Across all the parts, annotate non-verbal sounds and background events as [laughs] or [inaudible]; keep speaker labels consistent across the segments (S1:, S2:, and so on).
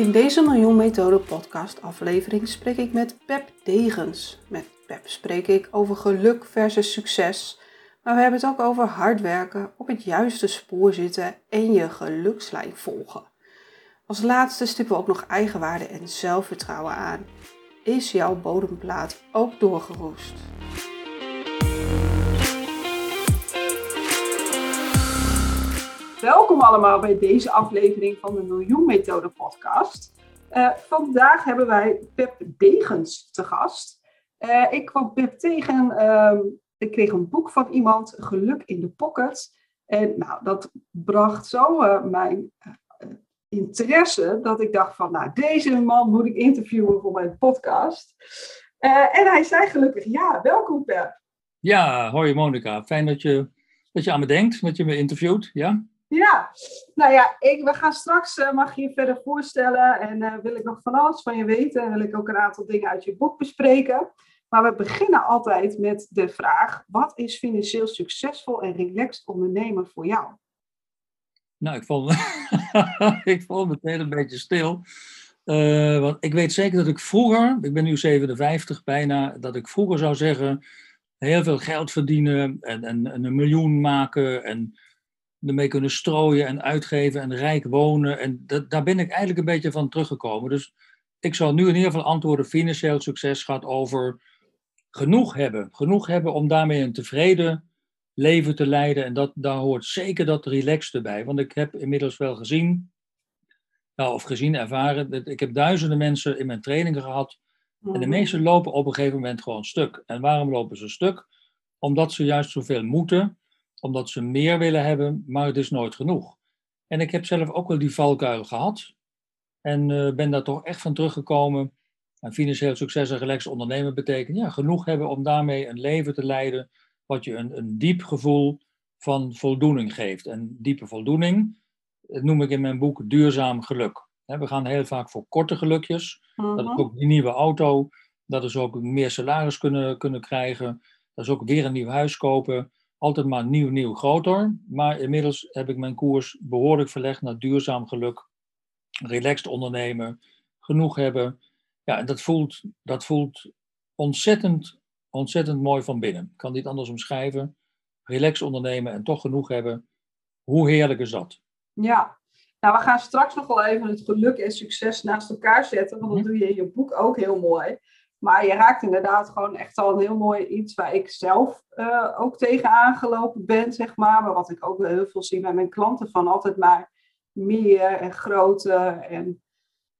S1: In deze Miljoen Methode podcast aflevering spreek ik met Pep Degens. Met Pep spreek ik over geluk versus succes. Maar we hebben het ook over hard werken, op het juiste spoor zitten en je gelukslijn volgen. Als laatste stippen we ook nog eigenwaarde en zelfvertrouwen aan. Is jouw bodemplaat ook doorgeroest? Welkom allemaal bij deze aflevering van de Miljoen Methode podcast. Uh, vandaag hebben wij Pep Degens te gast. Uh, ik kwam Pep tegen, uh, ik kreeg een boek van iemand, Geluk in de Pocket. En nou, dat bracht zo uh, mijn interesse dat ik dacht van, nou, deze man moet ik interviewen voor mijn podcast. en hij zei gelukkig, ja, welkom Pep.
S2: Ja, hoi Monika. Fijn dat je, dat je aan me denkt, dat je me interviewt, ja?
S1: Ja, nou ja, ik, we gaan straks, uh, mag je je verder voorstellen en uh, wil ik nog van alles van je weten. En wil ik ook een aantal dingen uit je boek bespreken. Maar we beginnen altijd met de vraag, wat is financieel succesvol en relaxed ondernemen voor jou?
S2: Nou, ik val, [laughs] ik val meteen een beetje stil. Uh, want ik weet zeker dat ik vroeger, ik ben nu 57 bijna, dat ik vroeger zou zeggen, heel veel geld verdienen en, en, en een miljoen maken en ermee kunnen strooien en uitgeven en rijk wonen. En dat, daar ben ik eigenlijk een beetje van teruggekomen. Dus ik zal nu in ieder geval antwoorden: financieel succes gaat over genoeg hebben. Genoeg hebben om daarmee een tevreden leven te leiden. En dat, daar hoort zeker dat relaxed bij. Want ik heb inmiddels wel gezien, nou, of gezien, ervaren, ik heb duizenden mensen in mijn trainingen gehad. En de mhm. meesten lopen op een gegeven moment gewoon stuk. En waarom lopen ze stuk? Omdat ze juist zoveel moeten omdat ze meer willen hebben, maar het is nooit genoeg. En ik heb zelf ook wel die valkuil gehad. En uh, ben daar toch echt van teruggekomen. En financieel succes en relaxed ondernemen betekent ja, genoeg hebben om daarmee een leven te leiden wat je een, een diep gevoel van voldoening geeft. En diepe voldoening dat noem ik in mijn boek duurzaam geluk. We gaan heel vaak voor korte gelukjes. Dat is mhm. ook die nieuwe auto. Dat is ook meer salaris kunnen, kunnen krijgen. Dat is ook weer een nieuw huis kopen altijd maar nieuw, nieuw, groter. Maar inmiddels heb ik mijn koers behoorlijk verlegd naar duurzaam geluk, relaxed ondernemen, genoeg hebben. Ja, en dat voelt, dat voelt ontzettend, ontzettend mooi van binnen. Ik kan niet anders omschrijven. Relaxed ondernemen en toch genoeg hebben. Hoe heerlijk is dat?
S1: Ja, nou, we gaan straks nog wel even het geluk en succes naast elkaar zetten, want dat mhm. doe je in je boek ook heel mooi. Maar je raakt inderdaad gewoon echt al een heel mooi iets waar ik zelf uh, ook tegen aangelopen ben, zeg maar. Maar wat ik ook heel veel zie bij mijn klanten van altijd maar meer en groter. En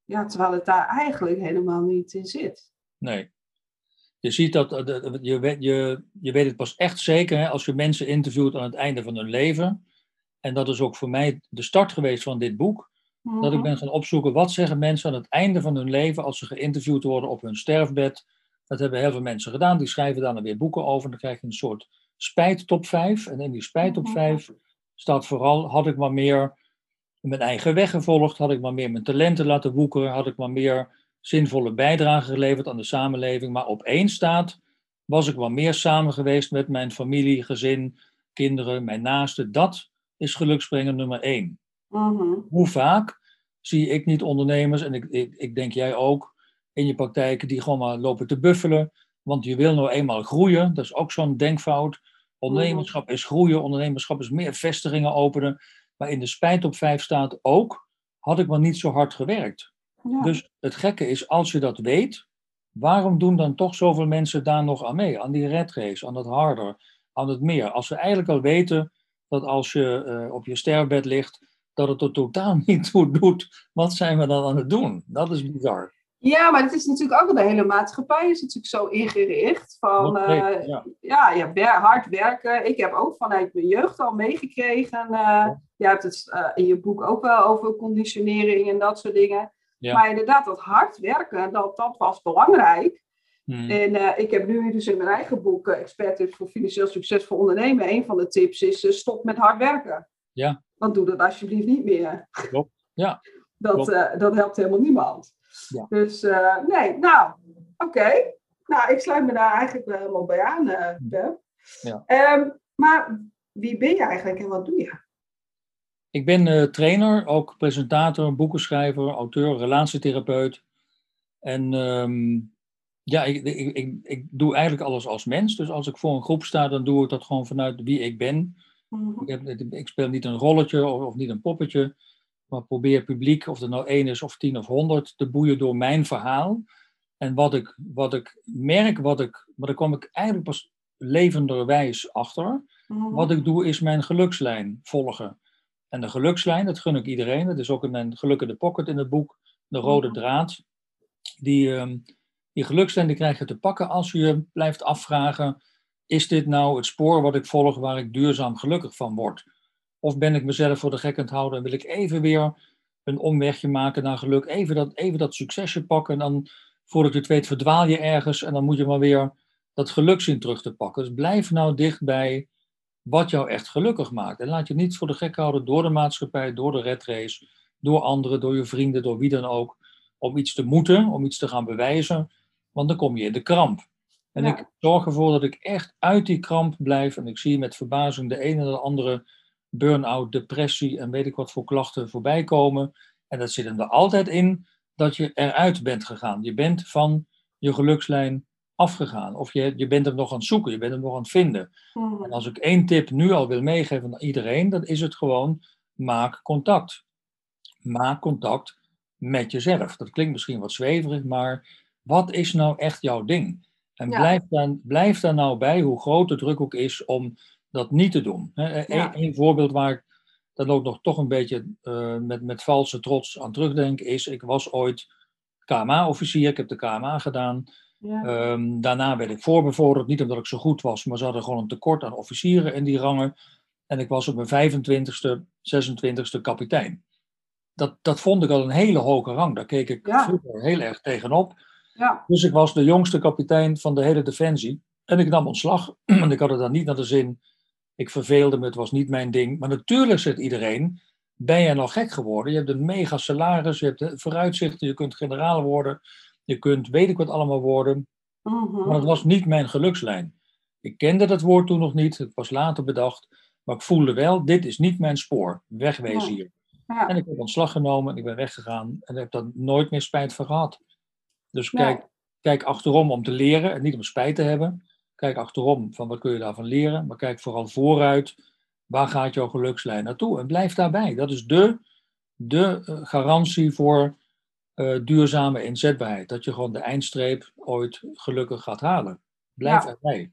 S1: ja, terwijl het daar eigenlijk helemaal niet in zit.
S2: Nee. Je ziet dat, eh, je, weet, je, je weet het pas echt zeker hè, als je mensen interviewt aan het einde van hun leven. En dat is ook voor mij de start geweest van dit boek. Dat ik mhm. ben gaan opzoeken wat zeggen mensen aan het einde van hun leven als ze geïnterviewd worden op hun sterfbed. Dat hebben heel veel mensen gedaan. Die schrijven daar dan weer boeken over. Dan krijg je een soort spijttop 5. En in die spijttop 5 mhm. staat vooral, had ik maar meer mijn eigen weg gevolgd, had ik maar meer mijn talenten laten woekeren, had ik maar meer zinvolle bijdrage geleverd aan de samenleving. Maar op één staat, was ik maar meer samen geweest met mijn familie, gezin, kinderen, mijn naasten. Dat is geluksbrenger nummer één. Mhm. Hoe vaak zie ik niet ondernemers, en ik, ik, ik denk jij ook, in je praktijk, die gewoon maar lopen te buffelen. Want je wil nou eenmaal groeien. Dat is ook zo'n denkfout. Ondernemerschap is groeien, ondernemerschap is meer vestigingen openen. Maar in de spijt op vijf staat ook, had ik maar niet zo hard gewerkt. Dus het gekke is, als je dat weet, waarom doen dan toch zoveel mensen daar nog aan mee? Aan die red race, aan het harder, aan het meer. Als we eigenlijk al weten dat als je uh, op je sterfbed ligt, dat het er totaal [laughs] niet toe doet. Wat zijn we dan aan het doen? Dat is bizar.
S1: Ja, maar het is natuurlijk ook de hele maatschappij is natuurlijk zo ingericht. Van uh, ja, ja hard werken. Ik heb ook vanuit mijn jeugd al meegekregen. Uh, je hebt het uh, in je boek ook wel over conditionering en dat soort dingen. Maar inderdaad, dat hard werken, dat, dat was belangrijk. Hmm. En ik heb nu dus in mijn eigen boek, Expert Tips voor Financieel Succesvol Ondernemen, een van de tips is stop met hard werken.
S2: Ja.
S1: Want doe dat alsjeblieft niet meer.
S2: Klopt, ja.
S1: dat, dat helpt helemaal niemand. Ja. Dus nee, nou, oké. Nou, ik sluit me daar eigenlijk wel helemaal bij aan, Beb. Ja. Um, maar wie ben je eigenlijk en wat doe je?
S2: Ik ben trainer, ook presentator, boekenschrijver, auteur, relatietherapeut. En um, ja, ik, ik, ik, ik, doe eigenlijk alles als mens. Dus als ik voor een groep sta, dan doe ik dat gewoon vanuit wie ik ben. Mhm. ik, heb, ik, speel niet een rolletje of, of, niet een poppetje. Maar probeer publiek, of er nou één is of tien of honderd, te boeien door mijn verhaal. En wat ik, wat ik merk, wat ik, maar daar kom ik eigenlijk pas levenderwijs achter. Mhm. Wat ik doe, is mijn gelukslijn volgen. En de gelukslijn, dat gun ik iedereen. Dat is ook in mijn Geluk in de Pocket in het boek. De rode mhm. draad. Die, ehm, die gelukslijn krijg je te pakken als je blijft afvragen: is dit nou het spoor wat ik volg waar ik duurzaam gelukkig van word? Of ben ik mezelf voor de gek aan het houden en wil ik even weer een omwegje maken naar geluk, even dat, even dat succesje pakken en dan voordat je het weet verdwaal je ergens en dan moet je maar weer dat geluk zien terug te pakken. Dus blijf nou dicht bij wat jou echt gelukkig maakt. En laat je niet voor de gek houden door de maatschappij, door de red race, door anderen, door je vrienden, door wie dan ook, om iets te moeten, om iets te gaan bewijzen want dan kom je in de kramp. En ik zorg ervoor dat ik echt uit die kramp blijf. En ik zie met verbazing de ene en de andere burn-out, depressie en weet ik wat voor klachten voorbij komen. En dat zit er altijd in dat je eruit bent gegaan. Je bent van je gelukslijn afgegaan. Of je, je bent hem nog aan het zoeken, je bent hem nog aan het vinden. Hmm. En als ik één tip nu al wil meegeven aan iedereen, dan is het gewoon: maak contact. Maak contact met jezelf. Dat klinkt misschien wat zweverig, maar wat is nou echt jouw ding? En blijf, dan, blijf daar nou bij, hoe groot de druk ook is, om dat niet te doen. Een, voorbeeld waar ik dan ook nog toch een beetje uh, met, met valse trots aan terugdenk, is: ik was ooit KMA-officier, ik heb de KMA gedaan. Ja. Um, daarna werd ik voorbevorderd, niet omdat ik zo goed was, maar ze hadden gewoon een tekort aan officieren in die rangen. En ik was op mijn 25ste, 26ste kapitein. Dat, dat vond ik al een hele hoge rang. Daar keek ik vroeger heel erg tegenop.
S1: Ja.
S2: Dus ik was de jongste kapitein van de hele defensie. En ik nam ontslag. [clears throat] Want ik had het dan niet naar de zin. Ik verveelde me, het was niet mijn ding. Maar natuurlijk zegt iedereen, ben je nog gek geworden? Je hebt een mega salaris, je hebt vooruitzichten, je kunt generaal worden. Je kunt weet ik wat allemaal worden.
S1: Mhm.
S2: Maar het was niet mijn gelukslijn. Ik kende dat woord toen nog niet, het was later bedacht. Maar ik voelde wel, dit is niet mijn spoor. Wegwezen hier.
S1: Ja.
S2: En ik heb ontslag genomen en ik ben weggegaan. En heb daar nooit meer spijt van gehad. Dus kijk, kijk achterom om te leren en niet om spijt te hebben. Kijk achterom van wat kun je daarvan leren, maar kijk vooral vooruit. Waar gaat jouw gelukslijn naartoe? En blijf daarbij. Dat is de, de eh, garantie voor uh, duurzame inzetbaarheid. Dat je gewoon de eindstreep ooit gelukkig gaat halen. Blijf ja. erbij.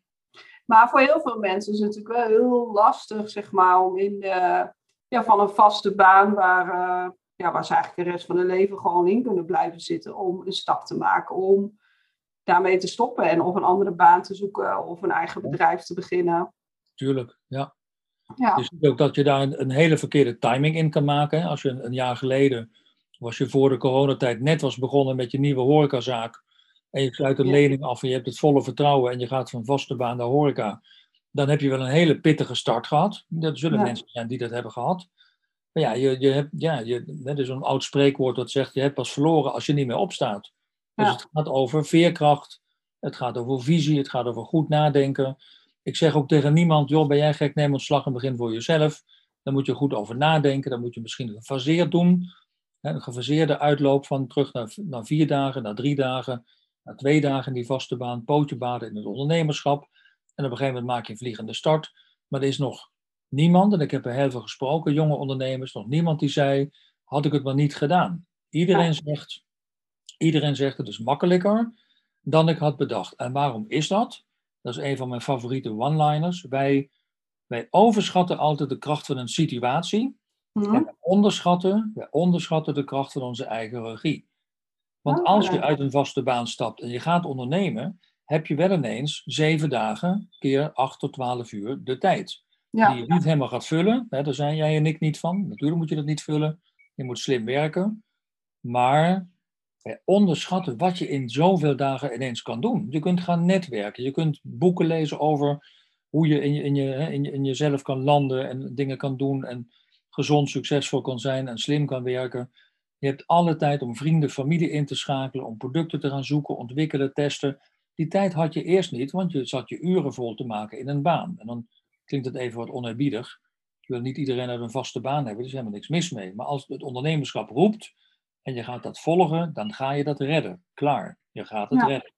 S1: Maar voor heel veel mensen is het natuurlijk wel heel lastig, zeg maar, om in de, ja, van een vaste baan waar, uh, ja, waar ze eigenlijk de rest van hun leven gewoon in kunnen blijven zitten om een stap te maken, om daarmee te stoppen en of een andere baan te zoeken of een eigen bedrijf te beginnen.
S2: Tuurlijk, ja.
S1: ja.
S2: Je ziet ook dat je daar een, een hele verkeerde timing in kan maken. Als je een, een, jaar geleden, was je voor de coronatijd net was begonnen met je nieuwe horecazaak en je sluit een lening af en je hebt het volle vertrouwen en je gaat van vaste baan naar horeca, dan heb je wel een hele pittige start gehad. Er zullen mensen zijn die dat hebben gehad. Maar ja, je, je hebt, ja je, er is een oud spreekwoord dat zegt, je hebt pas verloren als je niet meer opstaat. Dus het gaat over veerkracht, het gaat over visie, het gaat over goed nadenken. Ik zeg ook tegen niemand, joh, ben jij gek, neem ontslag en begin voor jezelf. Dan moet je goed over nadenken, dan moet je misschien gefaseerd doen. Een gefaseerde uitloop van terug naar, naar vier dagen, naar drie dagen, naar twee dagen in die vaste baan, pootje baden in het ondernemerschap. En op een gegeven moment maak je een vliegende start. Maar er is nog niemand, en ik heb er heel veel gesproken, jonge ondernemers, nog niemand die zei, had ik het maar niet gedaan. Iedereen zegt, iedereen zegt het is makkelijker dan ik had bedacht. En waarom is dat? Dat is een van mijn favoriete one-liners. Wij, wij overschatten altijd de kracht van een situatie.
S1: Mhm.
S2: En wij onderschatten, wij onderschatten de kracht van onze eigen regie. Want als je uit een vaste baan stapt en je gaat ondernemen, heb je wel ineens zeven dagen keer acht tot twaalf uur de tijd.
S1: Ja.
S2: Die je niet helemaal gaat vullen. Hè, daar zijn jij en ik niet van. Natuurlijk moet je dat niet vullen. Je moet slim werken. Maar onderschatten wat je in zoveel dagen ineens kan doen. Je kunt gaan netwerken, je kunt boeken lezen over hoe je in, je, in, je, in, je, in jezelf kan landen en dingen kan doen en gezond, succesvol kan zijn en slim kan werken. Je hebt alle tijd om vrienden, familie in te schakelen, om producten te gaan zoeken, ontwikkelen, testen. Die tijd had je eerst niet, want je zat je uren vol te maken in een baan. En dan klinkt het even wat oneerbiedig. Ik wil niet iedereen uit een vaste baan hebben, er is helemaal niks mis mee. Maar als het ondernemerschap roept en je gaat dat volgen, dan ga je dat redden. Klaar, je gaat het redden.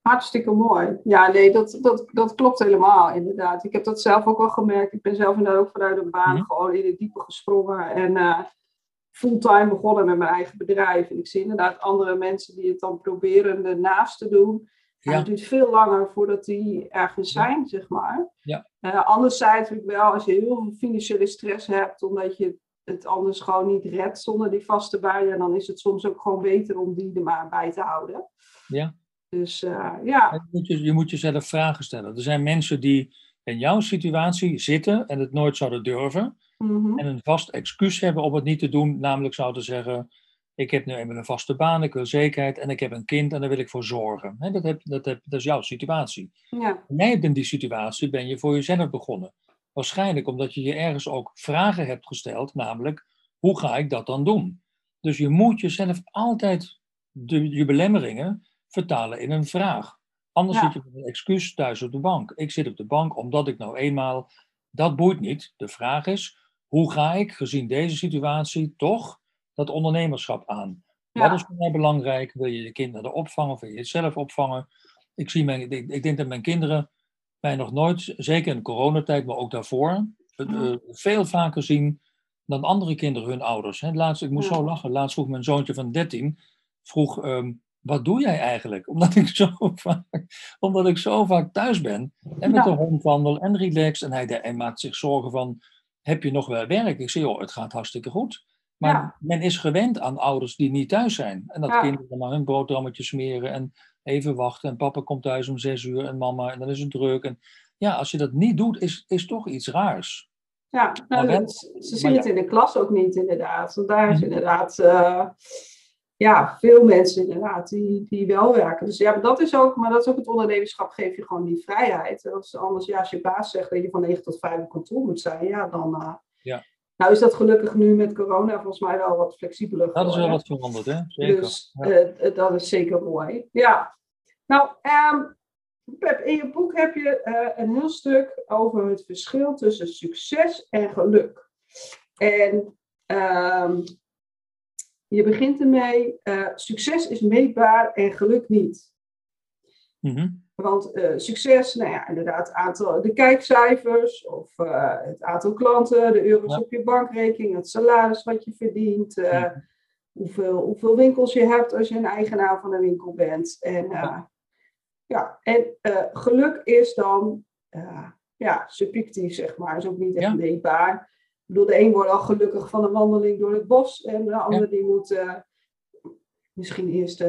S1: Hartstikke mooi. Ja, nee, dat, dat, dat klopt helemaal, inderdaad. Ik heb dat zelf ook wel gemerkt. Ik ben zelf inderdaad ook vanuit een baan mhm. gewoon in het diepe gesprongen. En uh, fulltime begonnen met mijn eigen bedrijf. En ik zie inderdaad andere mensen die het dan proberen ernaast te doen. Ja. het duurt veel langer voordat die ergens zijn, zeg maar.
S2: Ja.
S1: Uh, anderzijds ik wel, als je heel veel financiële stress hebt, omdat je het anders gewoon niet redt zonder die vaste baan, dan is het soms ook gewoon beter om die er maar bij te houden.
S2: Ja.
S1: Dus uh, ja.
S2: Je moet, je, je moet jezelf vragen stellen. Er zijn mensen die in jouw situatie zitten en het nooit zouden durven.
S1: Mhm.
S2: En een vast excuus hebben om het niet te doen. Namelijk zouden zeggen, ik heb nu eenmaal een vaste baan, ik wil zekerheid en ik heb een kind en daar wil ik voor zorgen. dat, heb, dat, heb, dat is jouw situatie.
S1: Ja.
S2: jij hebt in die situatie, ben je voor jezelf begonnen. Waarschijnlijk omdat je je ergens ook vragen hebt gesteld, namelijk, hoe ga ik dat dan doen? Dus je moet jezelf altijd de, je belemmeringen vertalen in een vraag. Anders zit je met een excuus thuis op de bank. Ik zit op de bank omdat ik nou eenmaal. Dat boeit niet. De vraag is: hoe ga ik, gezien deze situatie, toch dat ondernemerschap aan? Wat is voor mij belangrijk? Wil je je kind naar de opvang of wil je het zelf opvangen? Ik, zie mijn, ik, ik denk dat mijn kinderen mij nog nooit, zeker in de coronatijd, maar ook daarvoor, uh, veel vaker zien dan andere kinderen hun ouders. Hè. Laatst, ik moest zo lachen. Laatst vroeg mijn zoontje van 13, vroeg, ehm, wat doe jij eigenlijk? [laughs] Omdat ik zo vaak, omdat ik zo vaak thuis ben en met de hond wandel en relax. En hij, hij, maakt zich zorgen van, heb je nog wel werk? Ik zeg, joh, het gaat hartstikke goed. Maar men is gewend aan ouders die niet thuis zijn. En dat ja. kinderen maar hun broodrommetje smeren en even wachten. En papa komt thuis om zes uur en mama, en dan is het druk. En ja, als je dat niet doet, is, is toch iets raars.
S1: Ja, nou, ze zien het in de klas ook niet inderdaad. Want daar is mhm. inderdaad... Uh, ja, veel mensen inderdaad die, die wel werken. Dus ja, dat is ook, maar dat is ook het ondernemerschap, geef je gewoon die vrijheid. Als anders, ja, als je baas zegt dat je van 9 tot 5 op kantoor moet zijn, ja, dan. Uh,
S2: ja.
S1: Nou is dat gelukkig nu met corona volgens mij wel wat flexibeler
S2: Dat is wel wat veranderd, hè? Zeker.
S1: Dus uh, dat is zeker mooi. Ja. Nou, um, Pep, in je boek heb je uh, een heel stuk over het verschil tussen succes en geluk. En um, je begint ermee, uh, succes is meetbaar en geluk niet.
S2: Mm
S1: Want uh, succes, nou ja, inderdaad, aantal, de kijkcijfers of uh, het aantal klanten, de euro's ja. op je bankrekening, het salaris wat je verdient, mm hoeveel, hoeveel winkels je hebt als je een eigenaar van een winkel bent. En, ja. ja. en geluk is dan ja, subjectief, zeg maar, is ook niet echt meetbaar. Ik bedoel, de een wordt al gelukkig van een wandeling door het bos. En de ander die moet misschien eerst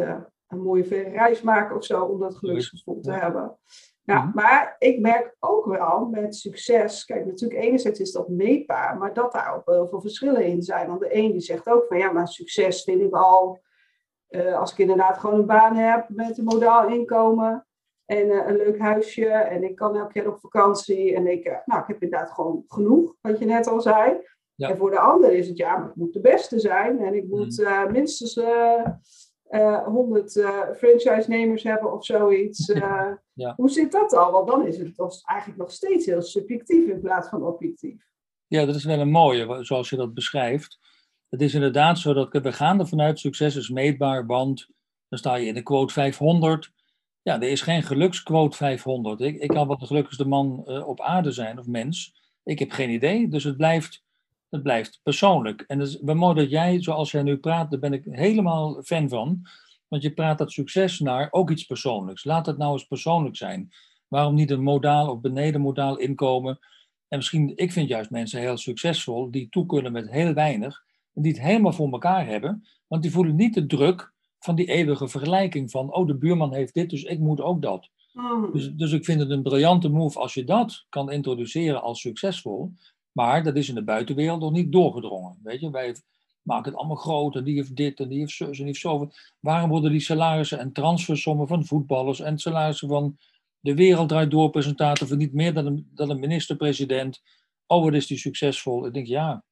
S1: een mooie verre reis maken of zo. Om dat geluksgevoel te hebben. Nou, -hmm. Maar ik merk ook wel met succes. Kijk, natuurlijk enerzijds is dat meetbaar. Maar dat daar ook wel veel verschillen in zijn. Want de een die zegt ook van ja, maar succes vind ik al... Uh, als ik inderdaad gewoon een baan heb met een modaal inkomen en uh, een leuk huisje. En ik kan elke keer op vakantie. En ik, uh, nou, ik heb inderdaad gewoon genoeg, wat je net al zei. Ja. En voor de ander is het, ja, ik moet de beste zijn. En ik moet uh, minstens 100 franchise-nemers hebben of zoiets. [laughs]
S2: ja.
S1: Hoe zit dat al? Want dan is het toch eigenlijk nog steeds heel subjectief in plaats van objectief.
S2: Ja, dat is wel een mooie, zoals je dat beschrijft. Het is inderdaad zo dat we gaan er vanuit succes is meetbaar, want dan sta je in de quote 500. Ja, er is geen geluksquote 500. Ik, ik kan wel de gelukkigste man uh, op aarde zijn, of mens. Ik heb geen idee, dus het blijft, het blijft persoonlijk. En het is mooi dat jij, zoals jij nu praat, daar ben ik helemaal fan van. Want je praat dat succes naar ook iets persoonlijks. Laat het nou eens persoonlijk zijn. Waarom niet een modaal of benedenmodaal inkomen? En misschien, ik vind juist mensen heel succesvol die toe kunnen met heel weinig. En die het helemaal voor elkaar hebben. Want die voelen niet de druk van die eeuwige vergelijking van, oh, de buurman heeft dit, dus ik moet ook dat.
S1: Mm.
S2: Dus, dus ik vind het een briljante move als je dat kan introduceren als succesvol. Maar dat is in de buitenwereld nog niet doorgedrongen. Weet je, wij, maak het allemaal groot en die heeft dit en die heeft zus en die heeft zoveel. Waarom worden die salarissen en transfersommen van voetballers en salarissen van de wereld draait door presentator niet meer dan een, een minister-president. Oh, wat is die succesvol? Ik denk, ja,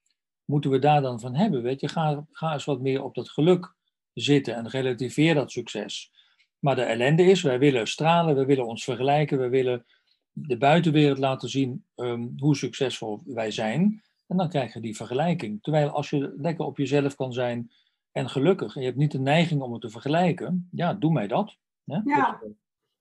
S2: moeten we daar dan van hebben? Weet je, ga, ga eens wat meer op dat geluk zitten en relativeer dat succes. Maar de ellende is, wij willen stralen, we willen ons vergelijken, we willen de buitenwereld laten zien um, hoe succesvol wij zijn. En dan krijg je die vergelijking. Terwijl als je lekker op jezelf kan zijn en gelukkig, en je hebt niet de neiging om het te vergelijken, ja, doe mij dat.
S1: Hè? Ja.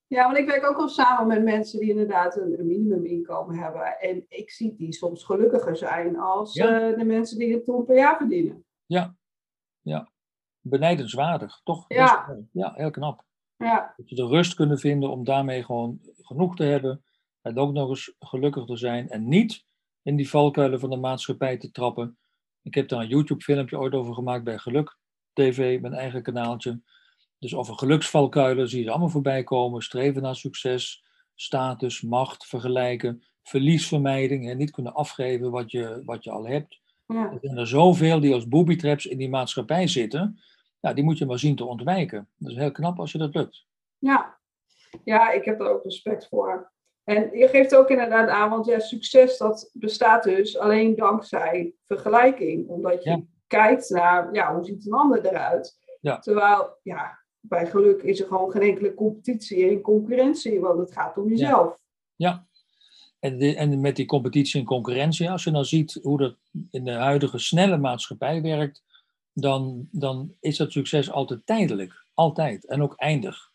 S1: Ja, want ik werk ook al samen met mensen die inderdaad een, een minimuminkomen hebben. En ik zie die soms gelukkiger zijn als eh, de mensen die een ton per jaar verdienen.
S2: Ja, ja. Benijdenswaardig, toch? Ja. ja, heel knap. Ja. Dat je de rust kunnen vinden om daarmee gewoon genoeg te hebben. En ook nog eens gelukkig te zijn. En niet in die valkuilen van de maatschappij te trappen. Ik heb daar een YouTube-filmpje ooit over gemaakt bij Geluk TV, mijn eigen kanaaltje. Dus over geluksvalkuilen zie je allemaal voorbij komen. Streven naar succes, status, macht, vergelijken, verliesvermijding. En niet kunnen afgeven wat je, wat je al hebt. Ja. Er zijn er zoveel die als booby traps in die maatschappij zitten. Ja, die moet je maar zien te ontwijken. Dat is heel knap als je dat lukt.
S1: Ja, ja ik heb daar ook respect voor. En je geeft ook inderdaad aan, want ja, succes dat bestaat dus alleen dankzij vergelijking. Omdat je kijkt naar, ja, hoe ziet een ander eruit? Ja. Terwijl, ja, bij geluk is er gewoon geen enkele competitie en concurrentie, want het gaat om jezelf.
S2: Ja, En, en met die competitie en concurrentie, als je nou ziet hoe dat in de huidige snelle maatschappij werkt, dan, dan is dat succes altijd tijdelijk. Altijd. En ook eindig.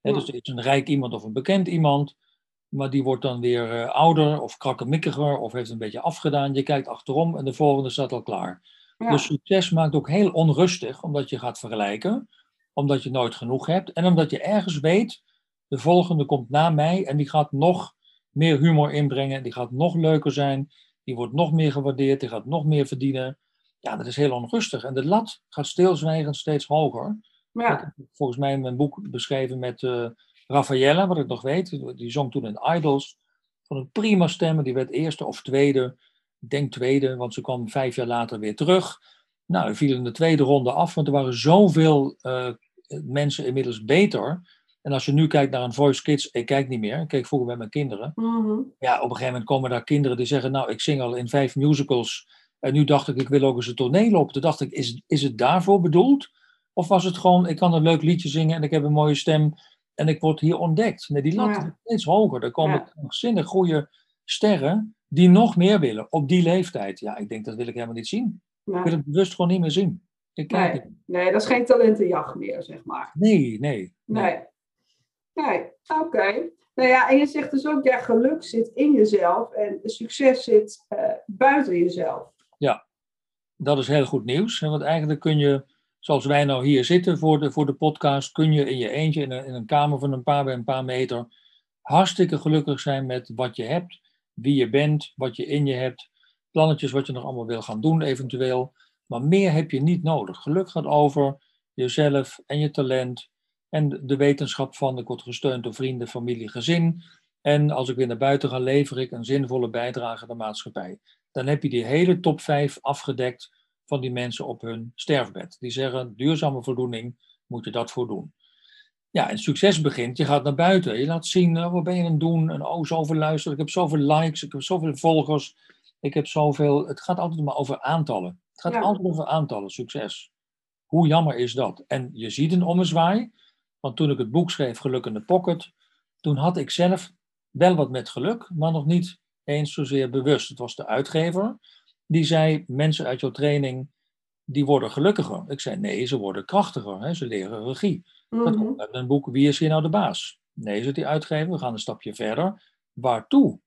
S2: Dus er is een rijk iemand of een bekend iemand, maar die wordt dan weer uh, ouder of krakkemikkiger of heeft een beetje afgedaan. Je kijkt achterom en de volgende staat al klaar. Dus succes maakt ook heel onrustig, omdat je gaat vergelijken omdat je nooit genoeg hebt en omdat je ergens weet, de volgende komt na mij en die gaat nog meer humor inbrengen, die gaat nog leuker zijn, die wordt nog meer gewaardeerd, die gaat nog meer verdienen. Ja, dat is heel onrustig. En de lat gaat stilzwijgend steeds hoger. Ja. Ik heb volgens mij in mijn boek beschreven met uh, Raffaella, wat ik nog weet. Die zong toen in Idols. Van een prima stemmen. Die werd eerste of tweede. Ik denk tweede, want ze kwam vijf jaar later weer terug. Nou, we vielen in de tweede ronde af, want er waren zoveel uh, mensen inmiddels beter. En als je nu kijkt naar een Voice Kids, ik kijk niet meer, ik keek vroeger met mijn kinderen. Mhm. Ja, op een gegeven moment komen daar kinderen die zeggen, nou, ik zing al in vijf musicals. En nu dacht ik, ik wil ook eens een toneel op. Toen dacht ik, is, is het daarvoor bedoeld? Of was het gewoon, ik kan een leuk liedje zingen en ik heb een mooie stem en ik word hier ontdekt? Nee, die lat is steeds hoger. Er komen ja. goede sterren die nog meer willen op die leeftijd. Ja, ik denk, dat wil ik helemaal niet zien. Ik wil het bewust gewoon niet meer zien.
S1: Ik nee, nee, dat is geen talentenjacht meer, zeg maar.
S2: Nee, nee.
S1: Nee. Nee, oké. Nou ja, en je zegt dus ook, ja, geluk zit in jezelf en succes zit uh, buiten jezelf.
S2: Ja, dat is heel goed nieuws. Want eigenlijk kun je, zoals wij nou hier zitten voor de, voor de podcast, kun je in je eentje in een, in een kamer van een paar bij een paar meter hartstikke gelukkig zijn met wat je hebt, wie je bent, wat je in je hebt, plannetjes wat je nog allemaal wil gaan doen eventueel. Maar meer heb je niet nodig. Geluk gaat over jezelf en je talent en de wetenschap van ik word gesteund door vrienden, familie, gezin. En als ik weer naar buiten ga, lever ik een zinvolle bijdrage aan de maatschappij. Dan heb je die hele top 5 afgedekt van die mensen op hun sterfbed. Die zeggen, duurzame voldoening, moet je dat voor doen. Ja, en succes begint, je gaat naar buiten. Je laat zien, oh, wat ben je aan het doen? En oh, zoveel luisteren, ik heb zoveel likes, ik heb zoveel volgers. Ik heb zoveel... Het gaat altijd maar over aantallen. Het gaat altijd over aantallen, succes. Hoe jammer is dat? En je ziet een ommezwaai. Want toen ik het boek schreef, Geluk in de Pocket, toen had ik zelf wel wat met geluk, maar nog niet eens zozeer bewust. Het was de uitgever die zei, mensen uit jouw training, die worden gelukkiger. Ik zei, nee, ze worden krachtiger. Hè? Ze leren regie. Dat mhm. komt uit mijn boek, Wie is hier nou de baas? Nee, zegt die uitgever, we gaan een stapje verder. Waartoe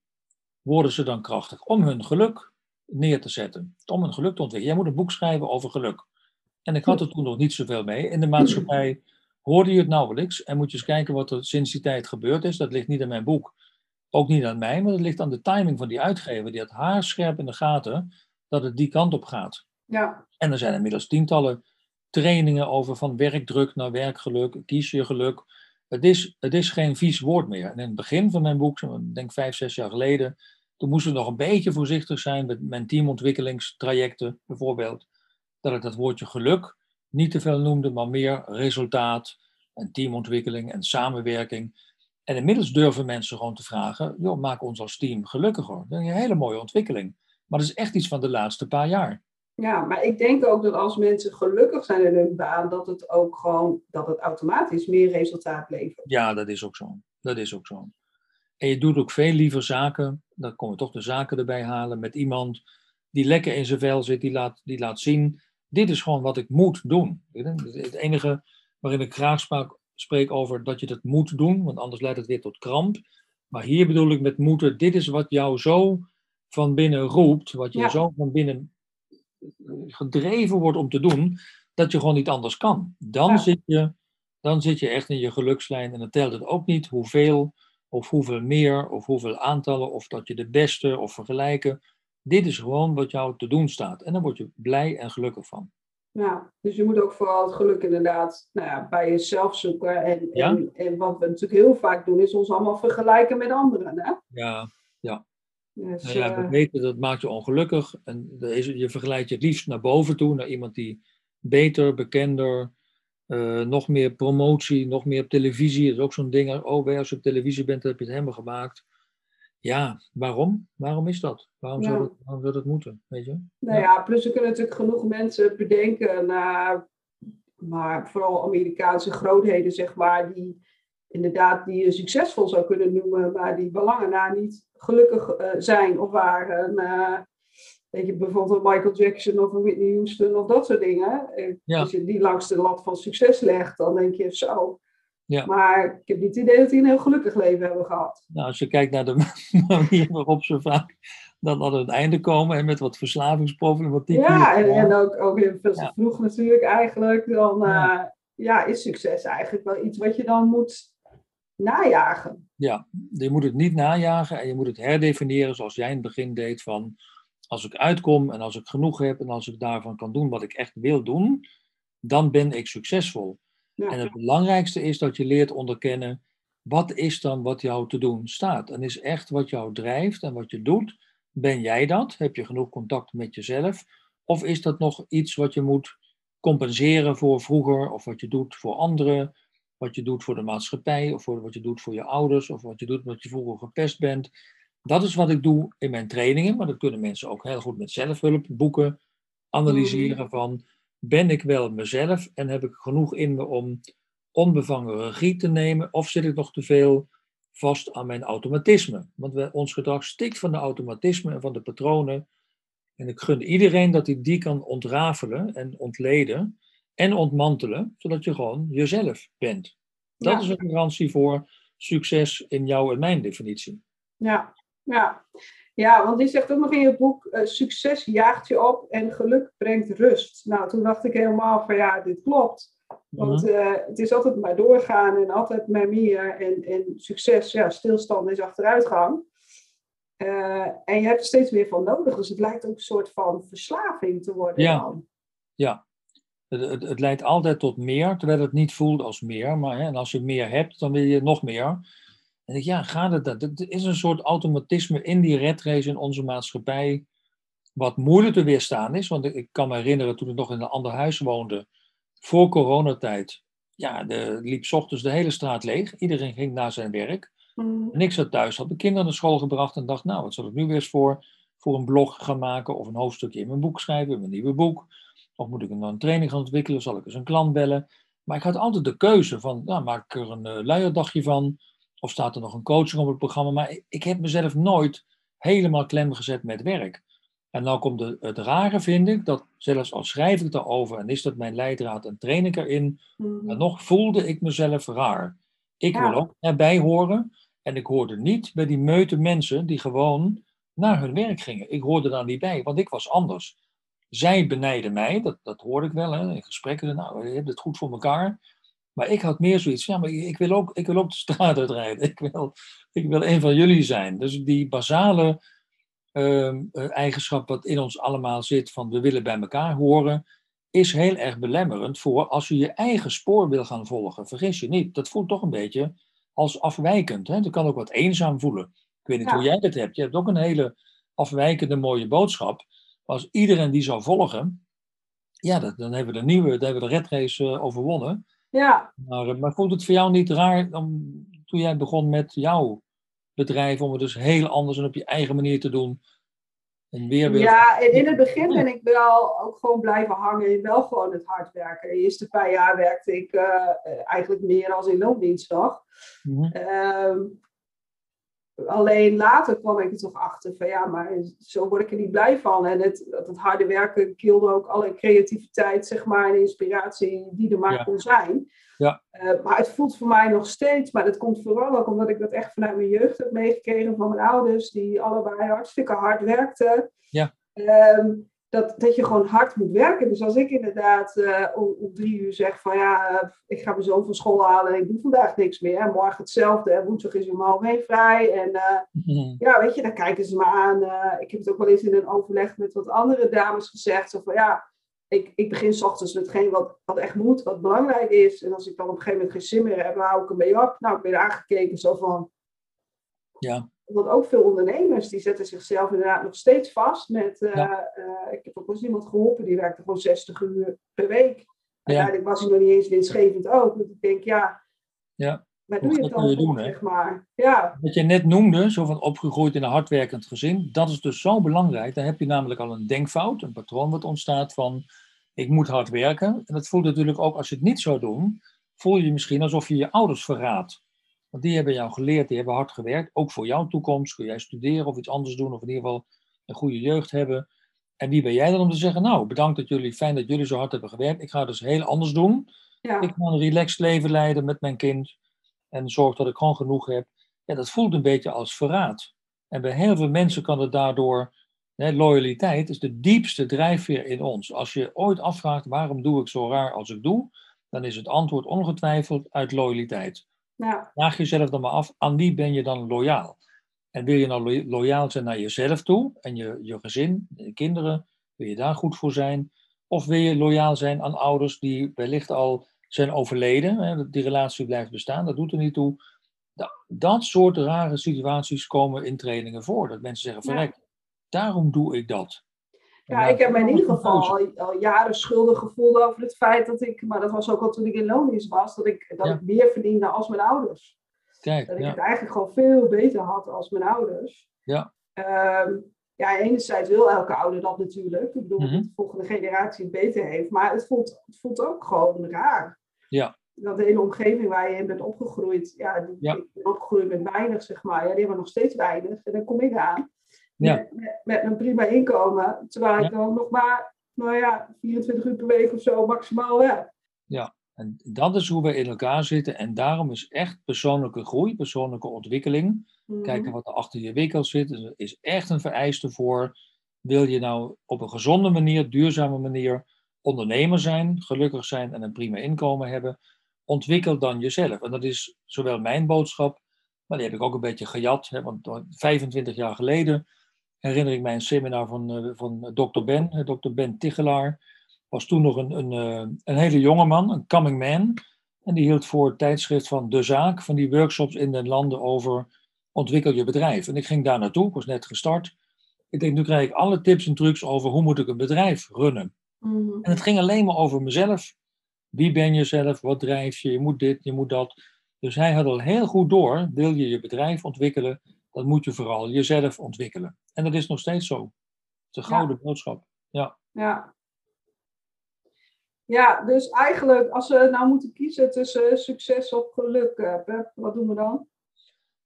S2: worden ze dan krachtig? Om hun geluk neer te zetten. Om hun geluk te ontwikkelen. Jij moet een boek schrijven over geluk. En ik had er toen nog niet zoveel mee. In de maatschappij hoorde je het nauwelijks. En moet je eens kijken wat er sinds die tijd gebeurd is. Dat ligt niet aan mijn boek. Ook niet aan mij, maar dat ligt aan de timing van die uitgever. Die had haarscherp in de gaten dat het die kant op gaat. Ja. En er zijn inmiddels tientallen trainingen over van werkdruk naar werkgeluk, kies je geluk. Het is, het is geen vies woord meer. En in het begin van mijn boek, ik denk vijf, zes jaar geleden, toen moesten we nog een beetje voorzichtig zijn met mijn teamontwikkelingstrajecten bijvoorbeeld. dat ik dat woordje geluk niet te veel noemde, maar meer resultaat en teamontwikkeling en samenwerking. En inmiddels durven mensen gewoon te vragen, joh, maak ons als team gelukkiger. Dat is een hele mooie ontwikkeling. Maar dat is echt iets van de laatste paar jaar.
S1: Ja, maar ik denk ook dat als mensen gelukkig zijn in hun baan, dat het ook gewoon, dat het automatisch meer resultaat levert.
S2: Ja, dat is ook zo. Dat is ook zo. En je doet ook veel liever zaken, dan komen we toch de zaken erbij halen, met iemand die lekker in zijn vel zit, die laat, die laat zien, dit is gewoon wat ik moet doen. Het enige waarin ik graag spreek over dat je dat moet doen, want anders leidt het weer tot kramp. Maar hier bedoel ik met moeten, dit is wat jou zo van binnen roept, wat je zo van binnen gedreven wordt om te doen, dat je gewoon niet anders kan. Dan, zit je, dan zit je echt in je gelukslijn en dan telt het ook niet hoeveel of hoeveel meer of hoeveel aantallen of dat je de beste of vergelijken. Dit is gewoon wat jou te doen staat en dan word je blij en gelukkig van.
S1: Ja, dus je moet ook vooral het geluk inderdaad nou ja, bij jezelf zoeken. En, en, en, wat we natuurlijk heel vaak doen, is ons allemaal vergelijken met anderen. Hè?
S2: Ja, ja. Dus, nou ja, we uh, weten dat maakt je ongelukkig. En je vergelijkt je het liefst naar boven toe, naar iemand die beter, bekender, uh, nog meer promotie, nog meer op televisie. Dat is ook zo'n ding. Oh, als je op televisie bent, heb je het helemaal gemaakt. Ja, waarom? Waarom is dat? Waarom, ja. zou, dat, waarom zou dat moeten? Weet je?
S1: Nou ja, plus er kunnen natuurlijk genoeg mensen bedenken naar, maar vooral Amerikaanse grootheden, zeg maar, die inderdaad die je succesvol zou kunnen noemen, maar die belangen na niet gelukkig uh, zijn of waren. Uh, weet je, bijvoorbeeld een Michael Jackson of een Whitney Houston of dat soort dingen. Ja. Als je die langs de lat van succes legt, dan denk je zo. Ja. Maar ik heb niet het idee dat die een heel gelukkig leven hebben gehad.
S2: Nou, als je kijkt naar de [laughs] manier waarop ze vaak dan aan het einde komen en met wat verslavingsproblematiek.
S1: Ja, en, en ook, ook heel veel te vroeg natuurlijk eigenlijk. Dan. Uh, ja, is succes eigenlijk wel iets wat je dan moet najagen.
S2: Ja, je moet het niet najagen en je moet het herdefiniëren zoals jij in het begin deed van als ik uitkom en als ik genoeg heb en als ik daarvan kan doen wat ik echt wil doen, dan ben ik succesvol. Ja. En het belangrijkste is dat je leert onderkennen wat is dan wat jou te doen staat. En is echt wat jou drijft en wat je doet. Ben jij dat? Heb je genoeg contact met jezelf? Of is dat nog iets wat je moet compenseren voor vroeger of wat je doet voor anderen? Wat je doet voor de maatschappij, of voor wat je doet voor je ouders, of wat je doet omdat je vroeger gepest bent. Dat is wat ik doe in mijn trainingen, maar dat kunnen mensen ook heel goed met zelfhulp boeken analyseren mm. van ben ik wel mezelf en heb ik genoeg in me om onbevangen regie te nemen of zit ik nog te veel vast aan mijn automatisme? Want we, ons gedrag stikt van de automatisme en van de patronen. En ik gun iedereen dat hij die kan ontrafelen en ontleden en ontmantelen, zodat je gewoon jezelf bent. Dat is een garantie voor succes in jouw en mijn definitie.
S1: Ja, ja. ja want die zegt ook nog in je boek, uh, succes jaagt je op en geluk brengt rust. Nou, toen dacht ik helemaal van ja, dit klopt. Want uh, het is altijd maar doorgaan en altijd maar meer. En, en succes, ja, stilstand is achteruitgang. Uh, en je hebt er steeds meer van nodig. Dus het lijkt ook een soort van verslaving te worden.
S2: Ja, dan. ja. Het, het, leidt altijd tot meer, terwijl het niet voelt als meer. Maar hè, en als je meer hebt, dan wil je nog meer. En ik, ja, gaat het dat? Het is een soort automatisme in die red race in onze maatschappij, wat moeilijk te weerstaan is. Want ik kan me herinneren toen ik nog in een ander huis woonde, voor coronatijd. Ja, de, liep s ochtends de hele straat leeg. Iedereen ging naar zijn werk. Mm. En ik zat thuis, had de kinderen naar school gebracht en dacht, nou, wat zal ik nu weer eens voor, voor een blog gaan maken of een hoofdstukje in mijn boek schrijven, mijn nieuwe boek. Of moet ik een training gaan ontwikkelen? Zal ik eens een klant bellen? Maar ik had altijd de keuze van, nou, maak ik er een uh, luierdagje van? Of staat er nog een coaching op het programma? Maar ik, heb mezelf nooit helemaal klem gezet met werk. En nou komt de, het rare, vind ik, dat zelfs al schrijf ik daarover en is dat mijn leidraad en train ik erin, mm. maar nog voelde ik mezelf raar. Ik wil ook erbij horen en ik hoorde niet bij die meute mensen die gewoon naar hun werk gingen. Ik hoorde daar niet bij, want ik was anders. Zij benijden mij, dat, dat hoorde ik wel hè, in gesprekken. Nou, je hebt het goed voor elkaar. Maar ik had meer zoiets, ja, maar ik wil ook, ik wil ook de straat uitrijden. [laughs] Ik wil, ik wil een van jullie zijn. Dus die basale uh, eigenschap wat in ons allemaal zit, van we willen bij elkaar horen, is heel erg belemmerend voor als je je eigen spoor wil gaan volgen. Vergis je niet, dat voelt toch een beetje als afwijkend. Hè? Dat kan ook wat eenzaam voelen. Ik weet niet hoe jij dat hebt. Je hebt ook een hele afwijkende mooie boodschap als iedereen die zou volgen, ja, dat, dan hebben we de nieuwe, dan hebben we de red race uh, overwonnen.
S1: Ja.
S2: Maar, uh, maar vond het voor jou niet raar om, toen jij begon met jouw bedrijf, om het dus heel anders en op je eigen manier te doen?
S1: En weer weer... Ja, in, in het begin ben ik wel ook gewoon blijven hangen in wel gewoon het hard werken. De eerste paar jaar werkte ik uh, eigenlijk meer als in loondienst nog. Mm -hmm. Alleen later kwam ik er toch achter van ja, maar zo word ik er niet blij van. En het, het harde werken kilde ook alle creativiteit, zeg maar, en inspiratie die er maar kon zijn.
S2: Ja.
S1: Uh, maar het voelt voor mij nog steeds, maar dat komt vooral ook omdat ik dat echt vanuit mijn jeugd heb meegekregen van mijn ouders, die allebei hartstikke hard werkten.
S2: Ja.
S1: Um, dat, dat je gewoon hard moet werken. Dus als ik inderdaad uh, om, drie uur zeg van ja, uh, ik ga mijn zoon van school halen en ik doe vandaag niks meer. En morgen hetzelfde. En woensdag is om half vrij. En uh, ja, weet je, dan kijken ze me aan. ik heb het ook wel eens in een overleg met wat andere dames gezegd. Zo van ja, ik, ik begin s ochtends met hetgeen wat, wat echt moet, wat belangrijk is. En als ik dan op een gegeven moment geen zin meer heb, dan hou ik ermee op. Nou, ik ben aangekeken zo van...
S2: Ja
S1: want ook veel ondernemers die zetten zichzelf inderdaad nog steeds vast met. Uh, uh, ik heb ook wel eens iemand geholpen die werkte gewoon 60 uur per week. Uiteindelijk was hij nog niet eens winstgevend ook. Dus ik denk, ja.
S2: Ja.
S1: Maar doe je het dan doen, zeg maar. Ja.
S2: Wat je net noemde, zo van opgegroeid in een hardwerkend gezin, dat is dus zo belangrijk. Dan heb je namelijk al een denkfout, een patroon wat ontstaat van ik moet hard werken. En dat voelt natuurlijk ook als je het niet zou doen, voel je je misschien alsof je je ouders verraadt. Want die hebben jou geleerd, die hebben hard gewerkt. Ook voor jouw toekomst. Kun jij studeren of iets anders doen. Of in ieder geval een goede jeugd hebben. En wie ben jij dan om te zeggen, nou, bedankt dat jullie, fijn dat jullie zo hard hebben gewerkt. Ik ga dus heel anders doen.
S1: Ja.
S2: Ik ga een relaxed leven leiden met mijn kind. En zorg dat ik gewoon genoeg heb. Ja, dat voelt een beetje als verraad. En bij heel veel mensen kan het daardoor, hè, loyaliteit is de diepste drijfveer in ons. Als je ooit afvraagt, waarom doe ik zo raar als ik doe? Dan is het antwoord ongetwijfeld uit loyaliteit.
S1: Ja.
S2: Vraag jezelf dan maar af, aan wie ben je dan loyaal? En wil je nou loyaal zijn naar jezelf toe en je, je gezin, je kinderen, wil je daar goed voor zijn? Of wil je loyaal zijn aan ouders die wellicht al zijn overleden, hè, die relatie blijft bestaan, dat doet er niet toe. Dat, soort rare situaties komen in trainingen voor. Dat mensen zeggen, verrek, daarom doe ik dat.
S1: Ja, ik heb me in ieder geval al, al, jaren schuldig gevoeld over het feit dat ik, maar dat was ook al toen ik in loondienst was, dat ik, dat ik meer verdiende als mijn ouders.
S2: Kijk,
S1: dat ik
S2: ja.
S1: het eigenlijk gewoon veel beter had als mijn ouders.
S2: Ja.
S1: Um, ja, enerzijds wil elke ouder dat natuurlijk. Ik bedoel,
S2: Mhm.
S1: dat de volgende generatie het beter heeft. Maar het voelt, het voelt ook gewoon raar.
S2: Ja.
S1: Dat de hele omgeving waar je in bent opgegroeid, ja, die,
S2: Ja.
S1: ik ben opgegroeid met weinig, zeg maar. Ja, die hebben nog steeds weinig. En dan kom ik aan
S2: Ja.
S1: met, met, een prima inkomen. Terwijl ik dan nog maar, nou ja, 24 uur per week of zo maximaal heb.
S2: En dat is hoe we in elkaar zitten. En daarom is echt persoonlijke groei, persoonlijke ontwikkeling,
S1: Mhm.
S2: kijken wat er achter je wikkels zit, is- is echt een vereiste voor. Wil je nou op een gezonde manier, duurzame manier ondernemer zijn, gelukkig zijn en een prima inkomen hebben, ontwikkel dan jezelf. En dat is zowel mijn boodschap, maar die heb ik ook een beetje gejat. Hè, want 25 jaar geleden herinner ik mij een seminar van, eh, van Dr. Ben, eh, Dr. Ben Tichelaar. Was toen nog een, een, eh, een hele jonge man, een coming man. En die hield voor het tijdschrift van De Zaak, van die workshops in de landen over ontwikkel je bedrijf. En ik ging daar naartoe, ik was net gestart. Ik denk, nu krijg ik alle tips en trucs over hoe moet ik een bedrijf runnen.
S1: Mhm.
S2: En het ging alleen maar over mezelf. Wie ben je zelf? Wat drijf je? Je moet dit, je moet dat. Dus hij had al heel goed door, wil je je bedrijf ontwikkelen, dan moet je vooral jezelf ontwikkelen. En dat is nog steeds zo. Het is een
S1: Ja.
S2: gouden boodschap. Ja.
S1: Ja. Ja, dus eigenlijk, als we nou moeten kiezen tussen succes of geluk, eh, wat doen we dan?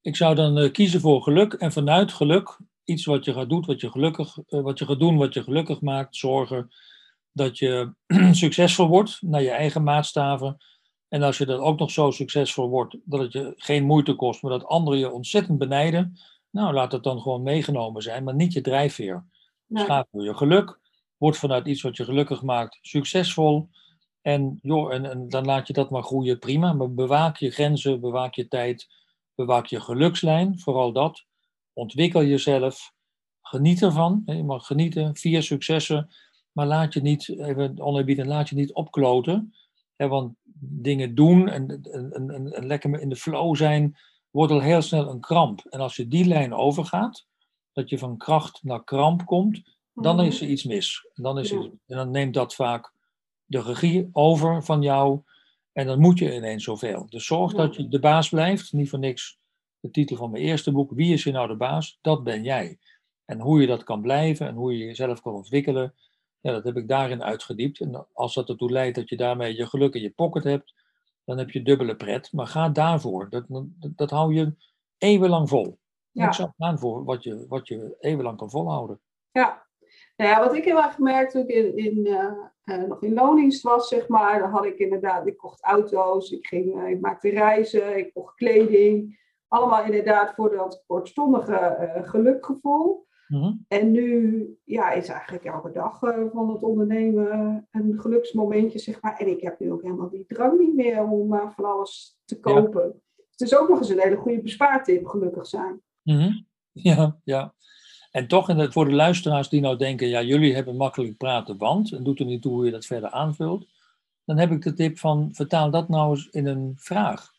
S2: Ik zou dan eh, kiezen voor geluk en vanuit geluk iets wat je gaat doen, wat je gelukkig, eh, wat je gaat doen, wat je gelukkig maakt, zorgen dat je [clears throat] succesvol wordt naar je eigen maatstaven. En als je dan ook nog zo succesvol wordt dat het je geen moeite kost, maar dat anderen je ontzettend benijden, nou laat het dan gewoon meegenomen zijn, maar niet je drijfveer.
S1: Nee.
S2: Schaap voor je geluk, word vanuit iets wat je gelukkig maakt succesvol. En, joh, en, en dan laat je dat maar groeien, prima. Maar bewaak je grenzen, bewaak je tijd, bewaak je gelukslijn, vooral dat. Ontwikkel jezelf, geniet ervan. Je mag genieten, vier successen. Maar laat je niet, even oneerbiedig, laat je niet opkloten. Hè, want dingen doen en, en, en, lekker in de flow zijn, wordt al heel snel een kramp. En als je die lijn overgaat, dat je van kracht naar kramp komt, dan
S1: Mhm.
S2: is er iets mis. En dan, is er, en dan neemt dat vaak de regie over van jou. En dan moet je ineens zoveel. Dus zorg dat je de baas blijft. Niet voor niks de titel van mijn eerste boek. Wie is hier nou de baas? Dat ben jij. En hoe je dat kan blijven en hoe je jezelf kan ontwikkelen. Ja, dat heb ik daarin uitgediept. En als dat ertoe leidt dat je daarmee je geluk in je pocket hebt, dan heb je dubbele pret. Maar ga daarvoor. Dat, dat, dat hou je eeuwenlang vol. Ja. Ik zou gaan voor wat je, wat je eeuwenlang kan volhouden.
S1: Ja. Nou ja, wat ik heel erg gemerkt toen ik in, in, uh, uh, nog in loondienst was, zeg maar, dan had ik inderdaad, ik kocht auto's, ik, ging, uh, ik maakte reizen, ik kocht kleding. Allemaal inderdaad voor dat kortstondige gelukgevoel. Mhm. En nu ja, is eigenlijk elke dag van het ondernemen een geluksmomentje, zeg maar. En ik heb nu ook helemaal die drang niet meer om van alles te kopen. Het is ook nog eens een hele goede bespaartip, gelukkig zijn.
S2: Mhm. Ja, ja. En toch, en voor de luisteraars die nou denken, ja, jullie hebben makkelijk praten, want, en doet er niet toe hoe je dat verder aanvult, dan heb ik de tip van, vertaal dat nou eens in een vraag.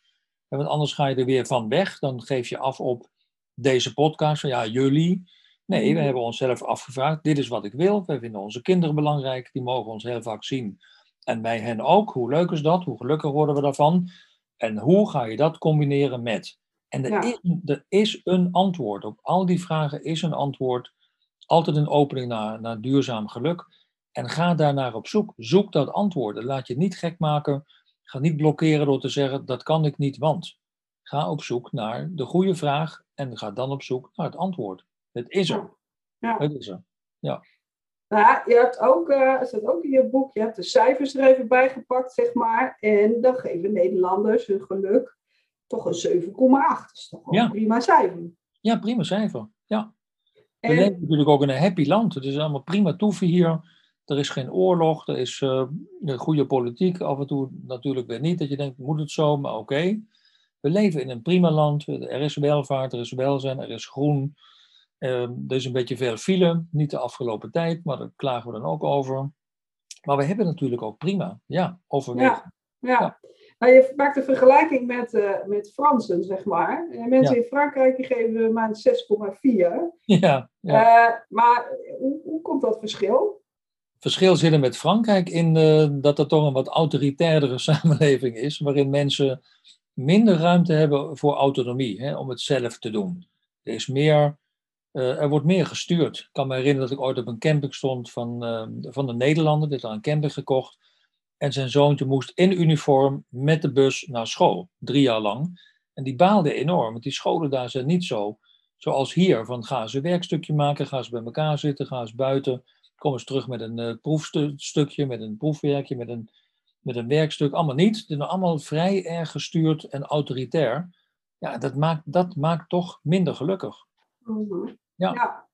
S2: Want anders ga je er weer van weg, dan geef je af op deze podcast, van ja, jullie. Nee, we mhm. hebben onszelf afgevraagd, dit is wat ik wil, wij vinden onze kinderen belangrijk, die mogen ons heel vaak zien. En wij hen ook, hoe leuk is dat, hoe gelukkig worden we daarvan? En hoe ga je dat combineren met? En er, is, er is een antwoord. Op al die vragen is een antwoord. Altijd een opening naar, naar duurzaam geluk. En ga daarnaar op zoek. Zoek dat antwoord. laat je niet gek maken. Ga niet blokkeren door te zeggen: dat kan ik niet, want. Ga op zoek naar de goede vraag en ga dan op zoek naar het antwoord. Het is er. Ja. Het is er. Ja.
S1: Nou, je hebt ook, uh, staat ook in je boek, je hebt de cijfers er even bij gepakt, zeg maar. En dan geven Nederlanders hun geluk toch een 7,8. Dat is toch een prima cijfer.
S2: Ja, prima cijfer. Ja. We leven natuurlijk ook in een happy land. Het is allemaal prima toeven hier. Er is geen oorlog, er is uh, goede politiek. Af en toe natuurlijk weer niet, dat je denkt, moet het zo? Maar oké. We leven in een prima land. Er is welvaart, er is welzijn, er is groen. Er is een beetje veel file, niet de afgelopen tijd, maar daar klagen we dan ook over. Maar we hebben natuurlijk ook prima, ja, overwegen.
S1: Ja, ja. Nou, je maakt een vergelijking met, uh, met Fransen, zeg maar. En mensen in Frankrijk die geven maar 6,4. [laughs]
S2: Ja, ja.
S1: Uh, maar hoe, hoe komt dat verschil?
S2: Verschil zit er met Frankrijk in uh, dat er toch een wat autoritairdere [laughs] samenleving is, waarin mensen minder ruimte hebben voor autonomie, hè, om het zelf te doen. Er, is meer, er wordt meer gestuurd. Ik kan me herinneren dat ik ooit op een camping stond van, van de Nederlander, dit had een camping gekocht. En zijn zoontje moest in uniform met de bus naar school, drie jaar lang. En die baalde enorm, want die scholen daar zijn niet zo zoals hier. Van gaan ze een werkstukje maken, gaan ze bij elkaar zitten, gaan ze buiten. Komen ze terug met een uh, proefstukje, met een proefwerkje, met een, met een werkstuk. Allemaal niet. Het is allemaal vrij erg gestuurd en autoritair. Ja, dat maakt, dat maakt toch minder gelukkig.
S1: Ja. ja.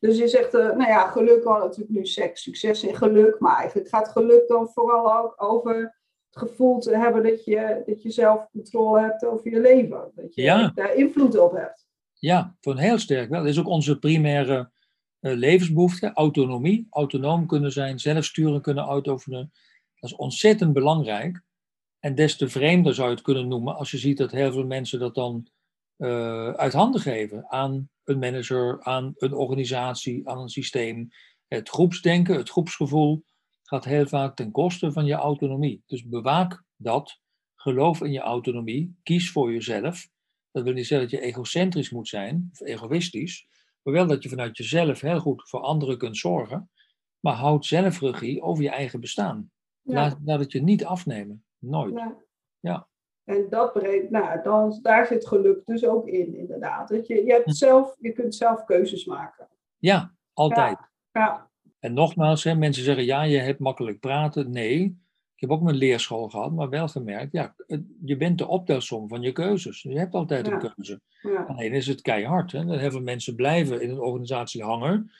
S1: Dus je zegt, uh, nou ja, geluk al natuurlijk nu seks, succes en geluk. Maar eigenlijk gaat geluk dan vooral ook over het gevoel te hebben dat je, dat je zelf controle hebt over je leven. Dat je daar invloed op hebt.
S2: Ja, voor een heel sterk wel. Dat is ook onze primaire uh, levensbehoefte, autonomie. Autonoom kunnen zijn, zelfsturen kunnen uitoefenen. Dat is ontzettend belangrijk. En des te vreemder zou je het kunnen noemen als je ziet dat heel veel mensen dat dan uh, uit handen geven aan een manager, aan een organisatie, aan een systeem. Het groepsdenken, het groepsgevoel gaat heel vaak ten koste van je autonomie. Dus bewaak dat. Geloof in je autonomie. Kies voor jezelf. Dat wil niet zeggen dat je egocentrisch moet zijn of egoïstisch, maar wel dat je vanuit jezelf heel goed voor anderen kunt zorgen. Maar houd zelf regie over je eigen bestaan. Laat, laat het je niet afnemen. Nooit. Ja. ja.
S1: En dat brengt, nou, dan, daar zit geluk dus ook in, inderdaad. Dat je, je, hebt zelf, je kunt zelf keuzes maken.
S2: Ja, altijd.
S1: Ja.
S2: En nogmaals, hè, mensen zeggen, ja, je hebt makkelijk praten. Nee, ik heb ook mijn leerschool gehad, maar wel gemerkt, ja, je bent de optelsom van je keuzes. Je hebt altijd een keuze. Ja. Alleen is het keihard. Hè. Heel veel mensen blijven in een organisatie hangen,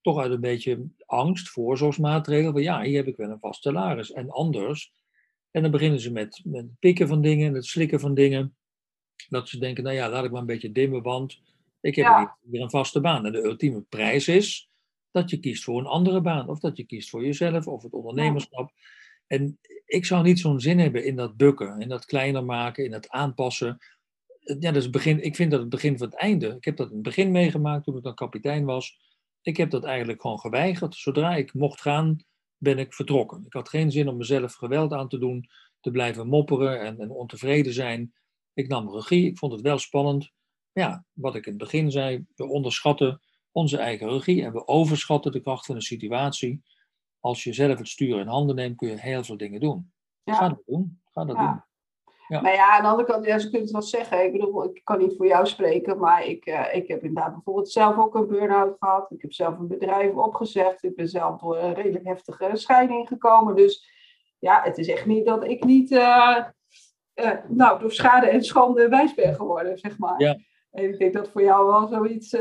S2: toch uit een beetje angst, voorzorgsmaatregelen. Van ja, hier heb ik wel een vast salaris. En anders en dan beginnen ze met, met het pikken van dingen, het slikken van dingen. Dat ze denken, nou ja, laat ik maar een beetje dimmen, want ik heb ja. weer een vaste baan. En de ultieme prijs is dat je kiest voor een andere baan. Of dat je kiest voor jezelf of het ondernemerschap. En ik zou niet zo'n zin hebben in dat bukken, in dat kleiner maken, in dat aanpassen. Ja, dat is begin, ik vind dat het begin van het einde. Ik heb dat in het begin meegemaakt toen ik dan kapitein was. Ik heb dat eigenlijk gewoon geweigerd. Zodra ik mocht gaan, ben ik vertrokken. Ik had geen zin om mezelf geweld aan te doen, te blijven mopperen en, en ontevreden zijn. Ik nam regie, ik vond het wel spannend. Ja, wat ik in het begin zei, we onderschatten onze eigen regie en we overschatten de kracht van de situatie. Als je zelf het stuur in handen neemt, kun je heel veel dingen doen.
S1: Ja.
S2: Ga dat doen. Ga dat
S1: Ja.
S2: doen. Ja.
S1: Maar ja, aan de andere kant, ja, ze kunnen het wel zeggen. Ik bedoel, ik kan niet voor jou spreken, maar ik, eh, ik heb inderdaad bijvoorbeeld zelf ook een burn-out gehad. Ik heb zelf een bedrijf opgezegd. Ik ben zelf door een redelijk heftige scheiding gekomen. Dus ja, het is echt niet dat ik niet, eh, eh, nou, door schade en schande wijs ben geworden, zeg maar.
S2: Ja.
S1: En ik denk dat voor jou wel zoiets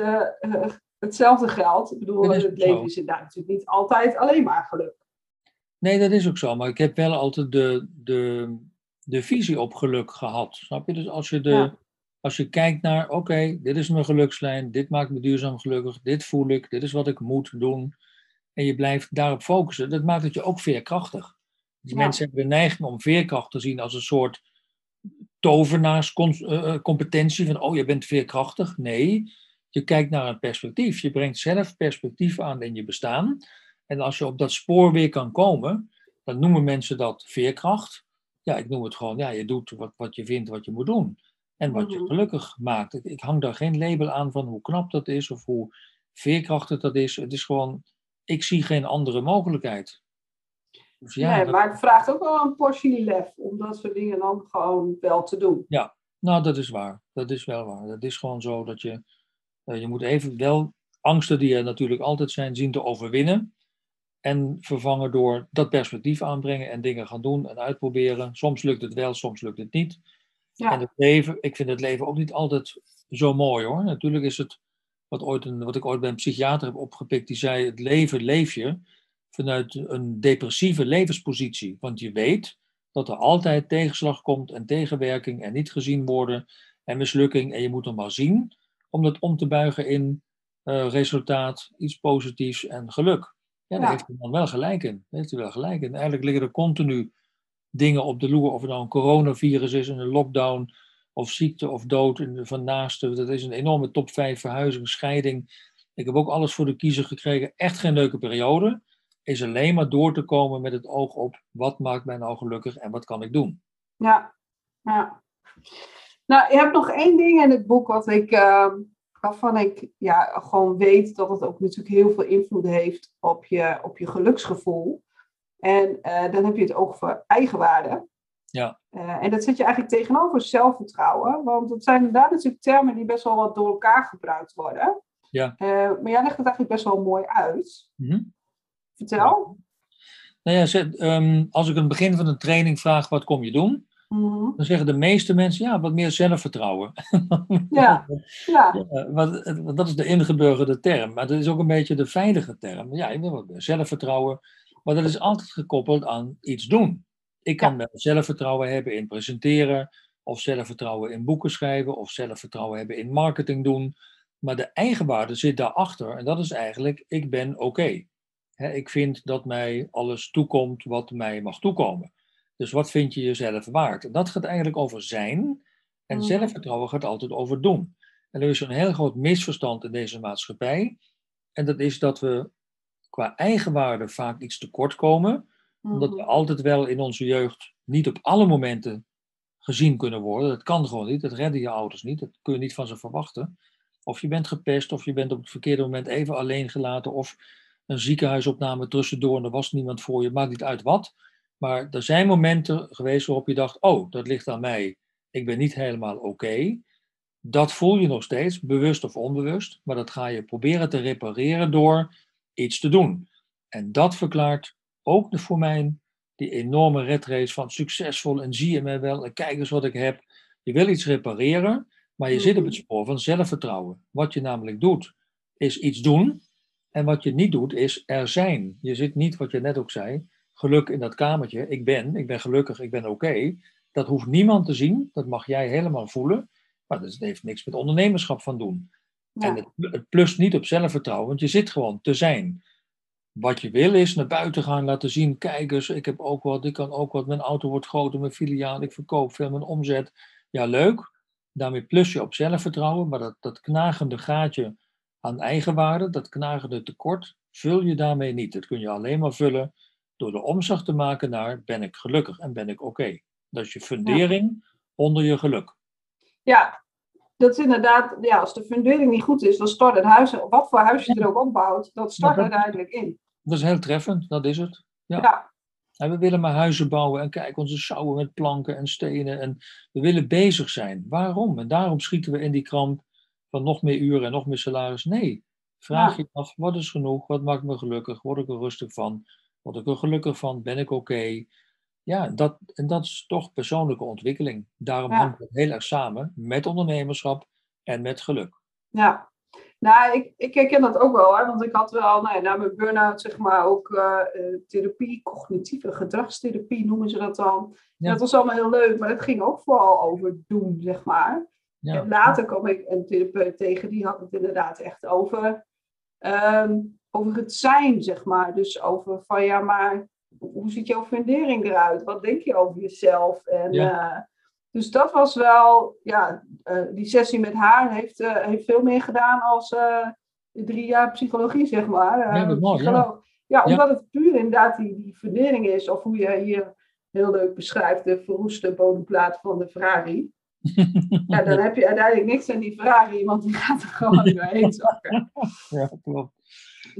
S1: hetzelfde geldt. Ik bedoel, het leven
S2: zo.
S1: is inderdaad natuurlijk niet altijd alleen maar geluk.
S2: Nee, dat is ook zo. Maar ik heb wel altijd de, de, de visie op geluk gehad. Snap je? Dus als je, de,
S1: Ja.
S2: als je kijkt naar, oké, dit is mijn gelukslijn, dit maakt me duurzaam gelukkig, dit voel ik, dit is wat ik moet doen. En je blijft daarop focussen, dat maakt het je ook veerkrachtig. Dus
S1: Ja.
S2: mensen hebben de neiging om veerkracht te zien als een soort tovenaarscompetentie. Van, oh, je bent veerkrachtig. Nee, je kijkt naar een perspectief. Je brengt zelf perspectief aan in je bestaan. En als je op dat spoor weer kan komen, dan noemen mensen dat veerkracht. Ja, ik noem het gewoon, ja, je doet wat, wat je vindt wat je moet doen. En wat je
S1: Mhm.
S2: gelukkig maakt. Ik, ik hang daar geen label aan van hoe knap dat is of hoe veerkrachtig dat is. Het is gewoon, ik zie geen andere mogelijkheid. Dus ja,
S1: nee,
S2: dat-
S1: maar het vraagt ook wel een portie lef om dat soort dingen dan gewoon wel te doen.
S2: Nou, dat is waar. Dat is wel waar. Dat is gewoon zo dat je, eh, je moet even wel angsten die er natuurlijk altijd zijn, zien te overwinnen. En vervangen door dat perspectief aanbrengen en dingen gaan doen en uitproberen. Soms lukt het wel, soms lukt het niet.
S1: Ja.
S2: En het leven, ik vind het leven ook niet altijd zo mooi hoor. Natuurlijk is het, wat, ooit een, wat ik ooit bij een psychiater heb opgepikt, die zei: het leven leef je vanuit een depressieve levenspositie. Want je weet dat er altijd tegenslag komt en tegenwerking en niet gezien worden en mislukking. En je moet hem maar zien om dat om te buigen in eh, resultaat, iets positiefs en geluk. Ja, daar
S1: Ja.
S2: heeft hij dan wel gelijk in. Daar heeft hij wel gelijk in. Eigenlijk liggen er continu dingen op de loer, of het nou een coronavirus is, een lockdown, of ziekte of dood van naasten. Dat is een enorme top 5 verhuizing, scheiding. Ik heb ook alles voor de kiezer gekregen. Echt geen leuke periode. Is alleen maar door te komen met het oog op wat maakt mij nou gelukkig en wat kan ik doen.
S1: Ja, ja. Nou, je hebt nog één ding in het boek wat ik, eh, waarvan ik ja, gewoon weet dat het ook natuurlijk heel veel invloed heeft op je, op je geluksgevoel. En eh, dan heb je het over eigenwaarde.
S2: Ja.
S1: Eh, en dat zet je eigenlijk tegenover zelfvertrouwen. Want dat zijn inderdaad natuurlijk termen die best wel wat door elkaar gebruikt worden.
S2: Ja.
S1: Eh, maar jij legt het eigenlijk best wel mooi uit.
S2: Mhm.
S1: Vertel.
S2: Nou ja, ehm, als ik aan het begin van een training vraag wat kom je doen,
S1: Mhm.
S2: dan zeggen de meeste mensen ja, wat meer zelfvertrouwen. [laughs]
S1: Ja, ja,
S2: Ja, want, het- want dat is de ingeburgerde term, maar dat is ook een beetje de veilige term. Ja, je wil wat meer zelfvertrouwen, maar dat is altijd gekoppeld aan iets doen. Ik kan wel zelfvertrouwen hebben in presenteren, of zelfvertrouwen in boeken schrijven, of zelfvertrouwen hebben in marketing doen. Maar de eigenwaarde zit daarachter en dat is eigenlijk, ik ben oké. Ik vind dat mij alles toekomt wat mij mag toekomen. Dus wat vind je jezelf waard? En dat gaat eigenlijk over zijn. En
S1: Mhm.
S2: zelfvertrouwen gaat altijd over doen. En er is een heel groot misverstand in deze maatschappij. En dat is dat we qua eigenwaarde vaak iets tekort komen. Omdat we
S1: Mhm.
S2: altijd wel in onze jeugd niet op alle momenten gezien kunnen worden. Dat kan gewoon niet. Dat redden je ouders niet. Dat kun je niet van ze verwachten. Of je bent gepest, of je bent op het verkeerde moment even alleen gelaten. Of een ziekenhuisopname tussendoor en er was niemand voor je. Maakt niet uit wat. Maar er zijn momenten geweest waarop je dacht: oh, dat ligt aan mij. Ik ben niet helemaal oké. Dat voel je nog steeds, bewust of onbewust. Maar dat ga je proberen te repareren door iets te doen. En dat verklaart ook voor mij die enorme redrace van succesvol en zie je mij wel en kijk eens wat ik heb. Je wil iets repareren, maar je zit op het spoor van zelfvertrouwen. Wat je namelijk doet, is iets doen. En wat je niet doet, is er zijn. Je zit niet, wat je net ook zei, geluk in dat kamertje. Ik ben, ik ben gelukkig, ik ben oké. Dat hoeft niemand te zien, dat mag jij helemaal voelen. Maar dat heeft niks met ondernemerschap van doen.
S1: Ja.
S2: En het, het plust niet op zelfvertrouwen, want je zit gewoon te zijn. Wat je wil is naar buiten gaan, laten zien, kijk eens, ik heb ook wat, ik kan ook wat, mijn auto wordt groter, mijn filiaal, ik verkoop veel, mijn omzet. Ja, leuk. Daarmee plus je op zelfvertrouwen, maar dat, dat knagende gaatje aan eigenwaarde, dat knagende tekort, vul je daarmee niet. Dat kun je alleen maar vullen door de omslag te maken naar ben ik gelukkig en ben ik oké. Dat is je fundering onder je geluk.
S1: Ja, dat is inderdaad, ja, als de fundering niet goed is, dan stort het huis, wat voor huis je er ook opbouwt, dat stort
S2: dat-
S1: uiteindelijk in.
S2: Dat is heel treffend, dat is het. Ja.
S1: Ja,
S2: En we willen maar huizen bouwen en kijk, onze sjouwen met planken en stenen. En we willen bezig zijn. Waarom? En daarom schieten we in die kramp van nog meer uren en nog meer salaris. Nee, vraag
S1: Ja.
S2: je af, wat is genoeg? Wat maakt me gelukkig? Word ik er rustig van? Word ik er gelukkig van? Ben ik oké? Ja, dat, en dat is toch persoonlijke ontwikkeling. Daarom
S1: Ja.
S2: hangt het heel erg samen met ondernemerschap en met geluk.
S1: ja. Nou, ik, ik herken dat ook wel, hè, want ik had wel, nou ja, na mijn burn-out, zeg maar, ook eh, eh, therapie, cognitieve gedragstherapie noemen ze dat dan.
S2: Ja.
S1: Dat was allemaal heel leuk, maar het ging ook vooral over doen, zeg maar.
S2: Ja.
S1: En later kwam ik een therapeut tegen, die had het inderdaad echt over, ehm, over het zijn, zeg maar. Dus over van ja, maar hoe ziet jouw fundering eruit? Wat denk je over jezelf? En,
S2: Ja.
S1: eh, dus dat was wel, ja, eh, die sessie met haar heeft, eh, heeft veel meer gedaan als drie jaar psychologie, zeg maar.
S2: Ja, dat mooi. Ja,
S1: omdat het puur inderdaad die, die fundering is, of hoe je hier heel leuk beschrijft, de verroeste bodemplaat van de Ferrari. [laughs] Ja, dan heb je uiteindelijk niks aan die Ferrari, want die gaat er gewoon doorheen zakken. [laughs]
S2: Ja, klopt.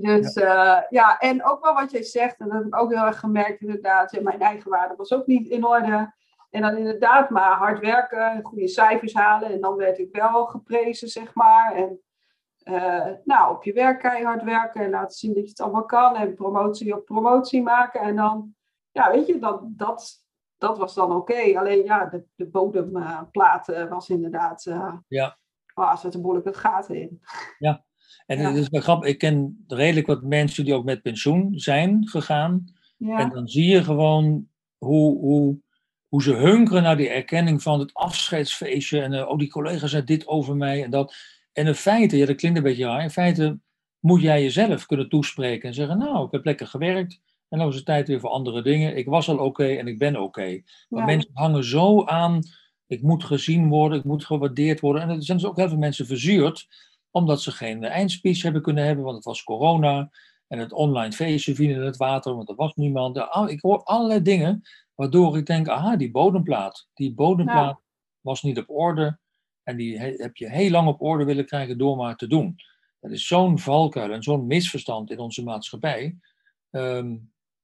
S1: Dus ja. ja, en ook wel wat jij zegt, en dat heb ik ook heel erg gemerkt inderdaad, ja, mijn eigen waarde was ook niet in orde. En dan inderdaad maar hard werken, goede cijfers halen en dan werd ik wel geprezen, zeg maar. En eh, nou, op je werk keihard werken en laten zien dat je het allemaal kan en promotie op promotie maken. En dan, ja, weet je, dat, dat, dat was dan oké. Alleen ja, de, de bodemplaat eh, was inderdaad, eh
S2: Ja.
S1: oh, er zitten behoorlijk wat gaten in.
S2: En het is wel grappig, ik ken redelijk wat mensen die ook met pensioen zijn gegaan. En dan zie je gewoon hoe, hoe, hoe ze hunkeren naar die erkenning van het afscheidsfeestje. En eh, oh, die collega zei dit over mij en dat. En in feite, ja, dat klinkt een beetje raar. In feite moet jij jezelf kunnen toespreken en zeggen: Nou, ik heb lekker gewerkt. En dan is het tijd weer voor andere dingen. Ik was al oké en ik ben oké. Maar
S1: ja.
S2: mensen hangen zo aan. Ik moet gezien worden, ik moet gewaardeerd worden. En er zijn dus ook heel veel mensen verzuurd. Omdat ze geen eindspeech hebben kunnen hebben, want het was corona. En het online feestje viel in het water, want er was niemand. Ik hoor allerlei dingen waardoor ik denk, aha, die bodemplaat. Die bodemplaat was niet op orde. En die he- heb je heel lang op orde willen krijgen door maar te doen. Dat is zo'n valkuil en zo'n misverstand in onze maatschappij. Ehm,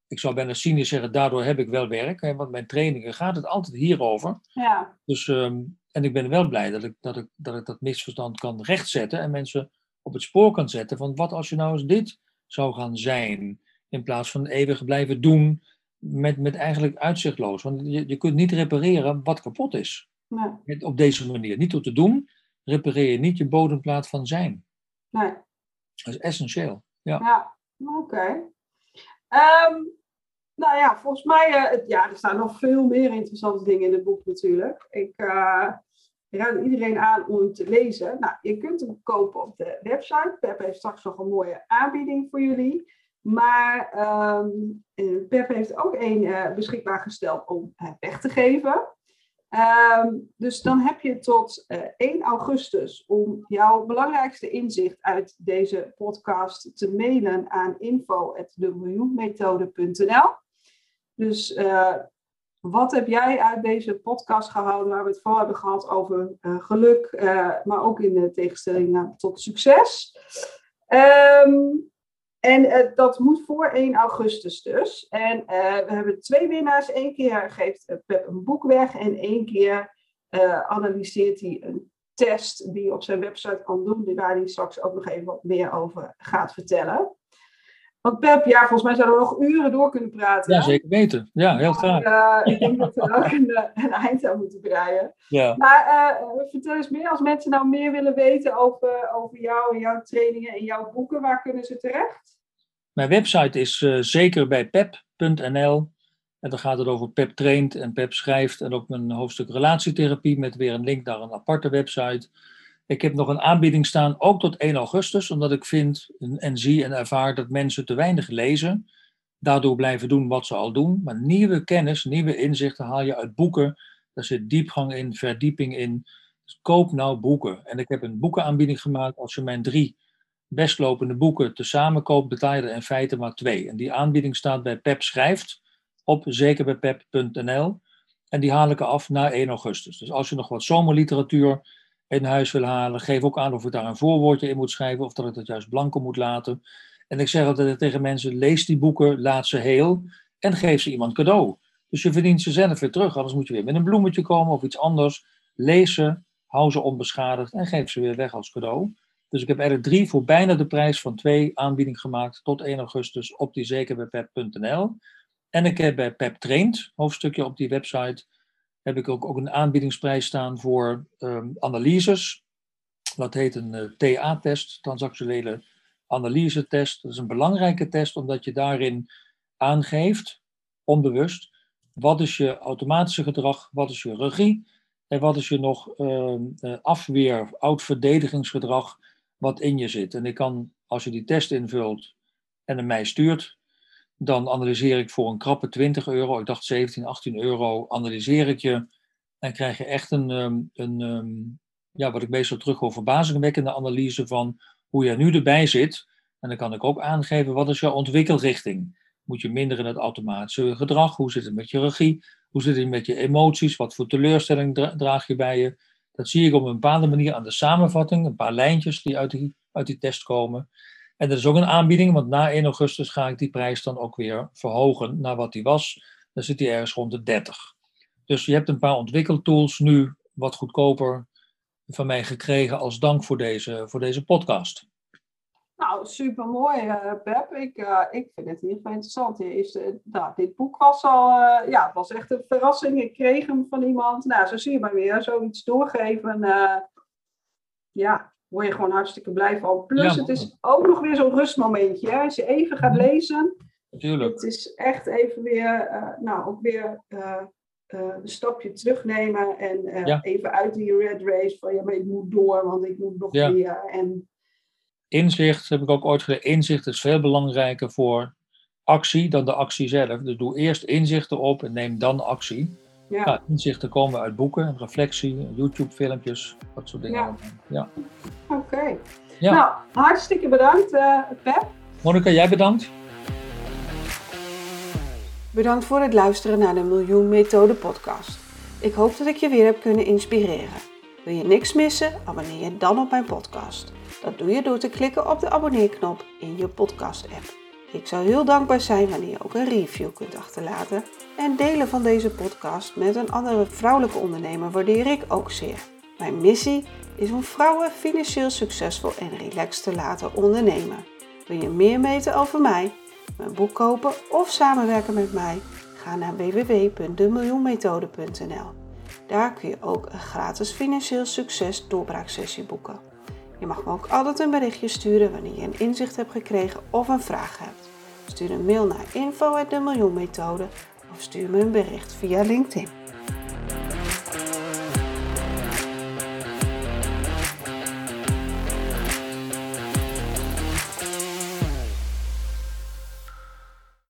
S2: ik zou bijna cynisch zeggen, daardoor heb ik wel werk. Hè, want mijn trainingen gaat het altijd hierover.
S1: ja.
S2: Dus, ehm, en ik ben wel blij dat ik, dat, ik, dat ik dat misverstand kan rechtzetten en mensen op het spoor kan zetten van wat als je nou eens dit zou gaan zijn, in plaats van eeuwig blijven doen met, met eigenlijk uitzichtloos. Want je, je kunt niet repareren wat kapot is.
S1: Nee,
S2: Met- Op deze manier. Niet door te doen, repareer je niet je bodemplaat van zijn.
S1: nee.
S2: Dat is essentieel. Ja.
S1: Ja, oké. Ehm, nou ja, volgens mij, eh, het- ja, er staan nog veel meer interessante dingen in het boek natuurlijk. Ik eh, raad iedereen aan om hem te lezen. Nou, je kunt hem kopen op de website. Pep heeft straks nog een mooie aanbieding voor jullie. Maar eh, Pep heeft ook één eh, beschikbaar gesteld om eh, weg te geven. Ehm, dus dan heb je tot eh, 1 augustus om jouw belangrijkste inzicht uit deze podcast te mailen aan info.demiljoenmethode.nl. Dus wat heb jij uit deze podcast gehouden waar we het vooral hebben gehad over eh, geluk, eh, maar ook in de tegenstelling tot succes? Ehm, en eh, dat moet voor 1 augustus dus. En we hebben twee winnaars. Eén keer geeft Pep een boek weg en één keer analyseert hij een test die op zijn website kan doen, waar hij straks ook nog even wat meer over gaat vertellen. Want Pep, ja, volgens mij zouden we nog uren door kunnen praten.
S2: ja,
S1: hè?
S2: zeker weten. Ja, heel graag.
S1: Maar, eh, ik denk dat we ook een, eh, een eind aan moeten breien.
S2: Ja.
S1: Maar eh, vertel eens meer, als mensen nou meer willen weten over, over jou en jouw trainingen en jouw boeken, waar kunnen ze terecht?
S2: Mijn website is eh, zeker bij pep.nl. En dan gaat het over Pep traint en Pep schrijft. En ook mijn hoofdstuk relatietherapie met weer een link naar een aparte website. Ik heb nog een aanbieding staan, ook tot 1 augustus, omdat ik vind en, zie en ervaar dat mensen te weinig lezen. Daardoor blijven doen wat ze al doen. Maar nieuwe kennis, nieuwe inzichten haal je uit boeken. Daar zit diepgang in, verdieping in. Dus koop nou boeken. En ik heb een boekenaanbieding gemaakt. Als je mijn drie bestlopende boeken tezamen koopt, betaal je er in feite maar twee. En die aanbieding staat bij Pep Schrijft op zekerbijpep.nl. En die haal ik af na 1 augustus. Dus als je nog wat zomerliteratuur in huis wil halen, geef ook aan of ik daar een voorwoordje in moet schrijven of dat ik dat juist blanco moet laten. En ik zeg altijd tegen mensen: lees die boeken, laat ze heel en geef ze iemand cadeau. Dus je verdient ze zelf weer terug, anders moet je weer met een bloemetje komen of iets anders. Lees ze, hou ze onbeschadigd en geef ze weer weg als cadeau. Dus ik heb er drie voor bijna de prijs van twee aanbieding gemaakt tot 1 augustus op die zeker bij pep.nl. En ik heb bij Pep Traint, hoofdstukje op die website, heb ik ook, ook een aanbiedingsprijs staan voor um, analyses. Dat heet een eh, TA-test, transactionele analyse-test. Dat is een belangrijke test omdat je daarin aangeeft, onbewust, wat is je automatische gedrag, wat is je regie en wat is je nog uh, afweer, oud verdedigingsgedrag wat in je zit. En ik kan, als je die test invult en hem mij stuurt, dan analyseer ik voor een krappe 20 euro, ik dacht 17, 18 euro, analyseer ik je en krijg je echt een, ehm, een ehm, ja, wat ik meestal terug hoor, verbazingwekkende analyse van hoe je nu erbij zit. En dan kan ik ook aangeven, wat is jouw ontwikkelrichting? Moet je minder in het automatische gedrag? Hoe zit het met je regie? Hoe zit het met je emoties? Wat voor teleurstelling draag je bij je? Dat zie ik op een bepaalde manier aan de samenvatting, een paar lijntjes die uit die, uit die test komen. En dat is ook een aanbieding, want na 1 augustus ga ik die prijs dan ook weer verhogen naar wat die was. Dan zit die ergens rond de 30. Dus je hebt een paar ontwikkeltools nu wat goedkoper van mij gekregen als dank voor deze, voor deze podcast.
S1: Nou, super mooi, uh, Pep. Ik, uh, ik vind het geval interessant. Is, uh, nou, dit boek was al, ja, was echt een verrassing. Ik kreeg hem van iemand. Nou, zo zie je maar weer, zoiets doorgeven. ja, word je gewoon hartstikke blij van. Plus, het is ook nog weer zo'n rustmomentje. Hè? Als je even gaat mhm. lezen.
S2: Tuurlijk.
S1: Het is echt even weer, nou, ook weer een stapje terugnemen. En even uit die red race van, ja, maar ik moet door, want ik moet nog meer. En
S2: Inzicht heb ik ook ooit gezegd. Inzicht is veel belangrijker voor actie dan de actie zelf. Dus doe eerst inzichten op en neem dan actie. Ja. Nou, inzichten komen uit boeken, reflectie, YouTube-filmpjes, dat soort dingen. Ja.
S1: ja. Oké. Ja. Nou, hartstikke bedankt, uh, Pep.
S2: Monika, jij bedankt.
S1: Bedankt voor het luisteren naar de Miljoen Methode podcast. Ik hoop dat ik je weer heb kunnen inspireren. Wil je niks missen? Abonneer je dan op mijn podcast. Dat doe je door te klikken op de abonneerknop in je podcast-app. Ik zou heel dankbaar zijn wanneer je ook een review kunt achterlaten. En delen van deze podcast met een andere vrouwelijke ondernemer waardeer ik ook zeer. Mijn missie is om vrouwen financieel succesvol en relaxed te laten ondernemen. Wil je meer weten over mij, mijn boek kopen of samenwerken met mij? Ga naar www.demiljoenmethode.nl. Daar kun je ook een gratis financieel succes doorbraaksessie boeken. Je mag me ook altijd een berichtje sturen wanneer je een inzicht hebt gekregen of een vraag hebt. Stuur een mail naar info@demiljoenmethode of stuur me een bericht via LinkedIn.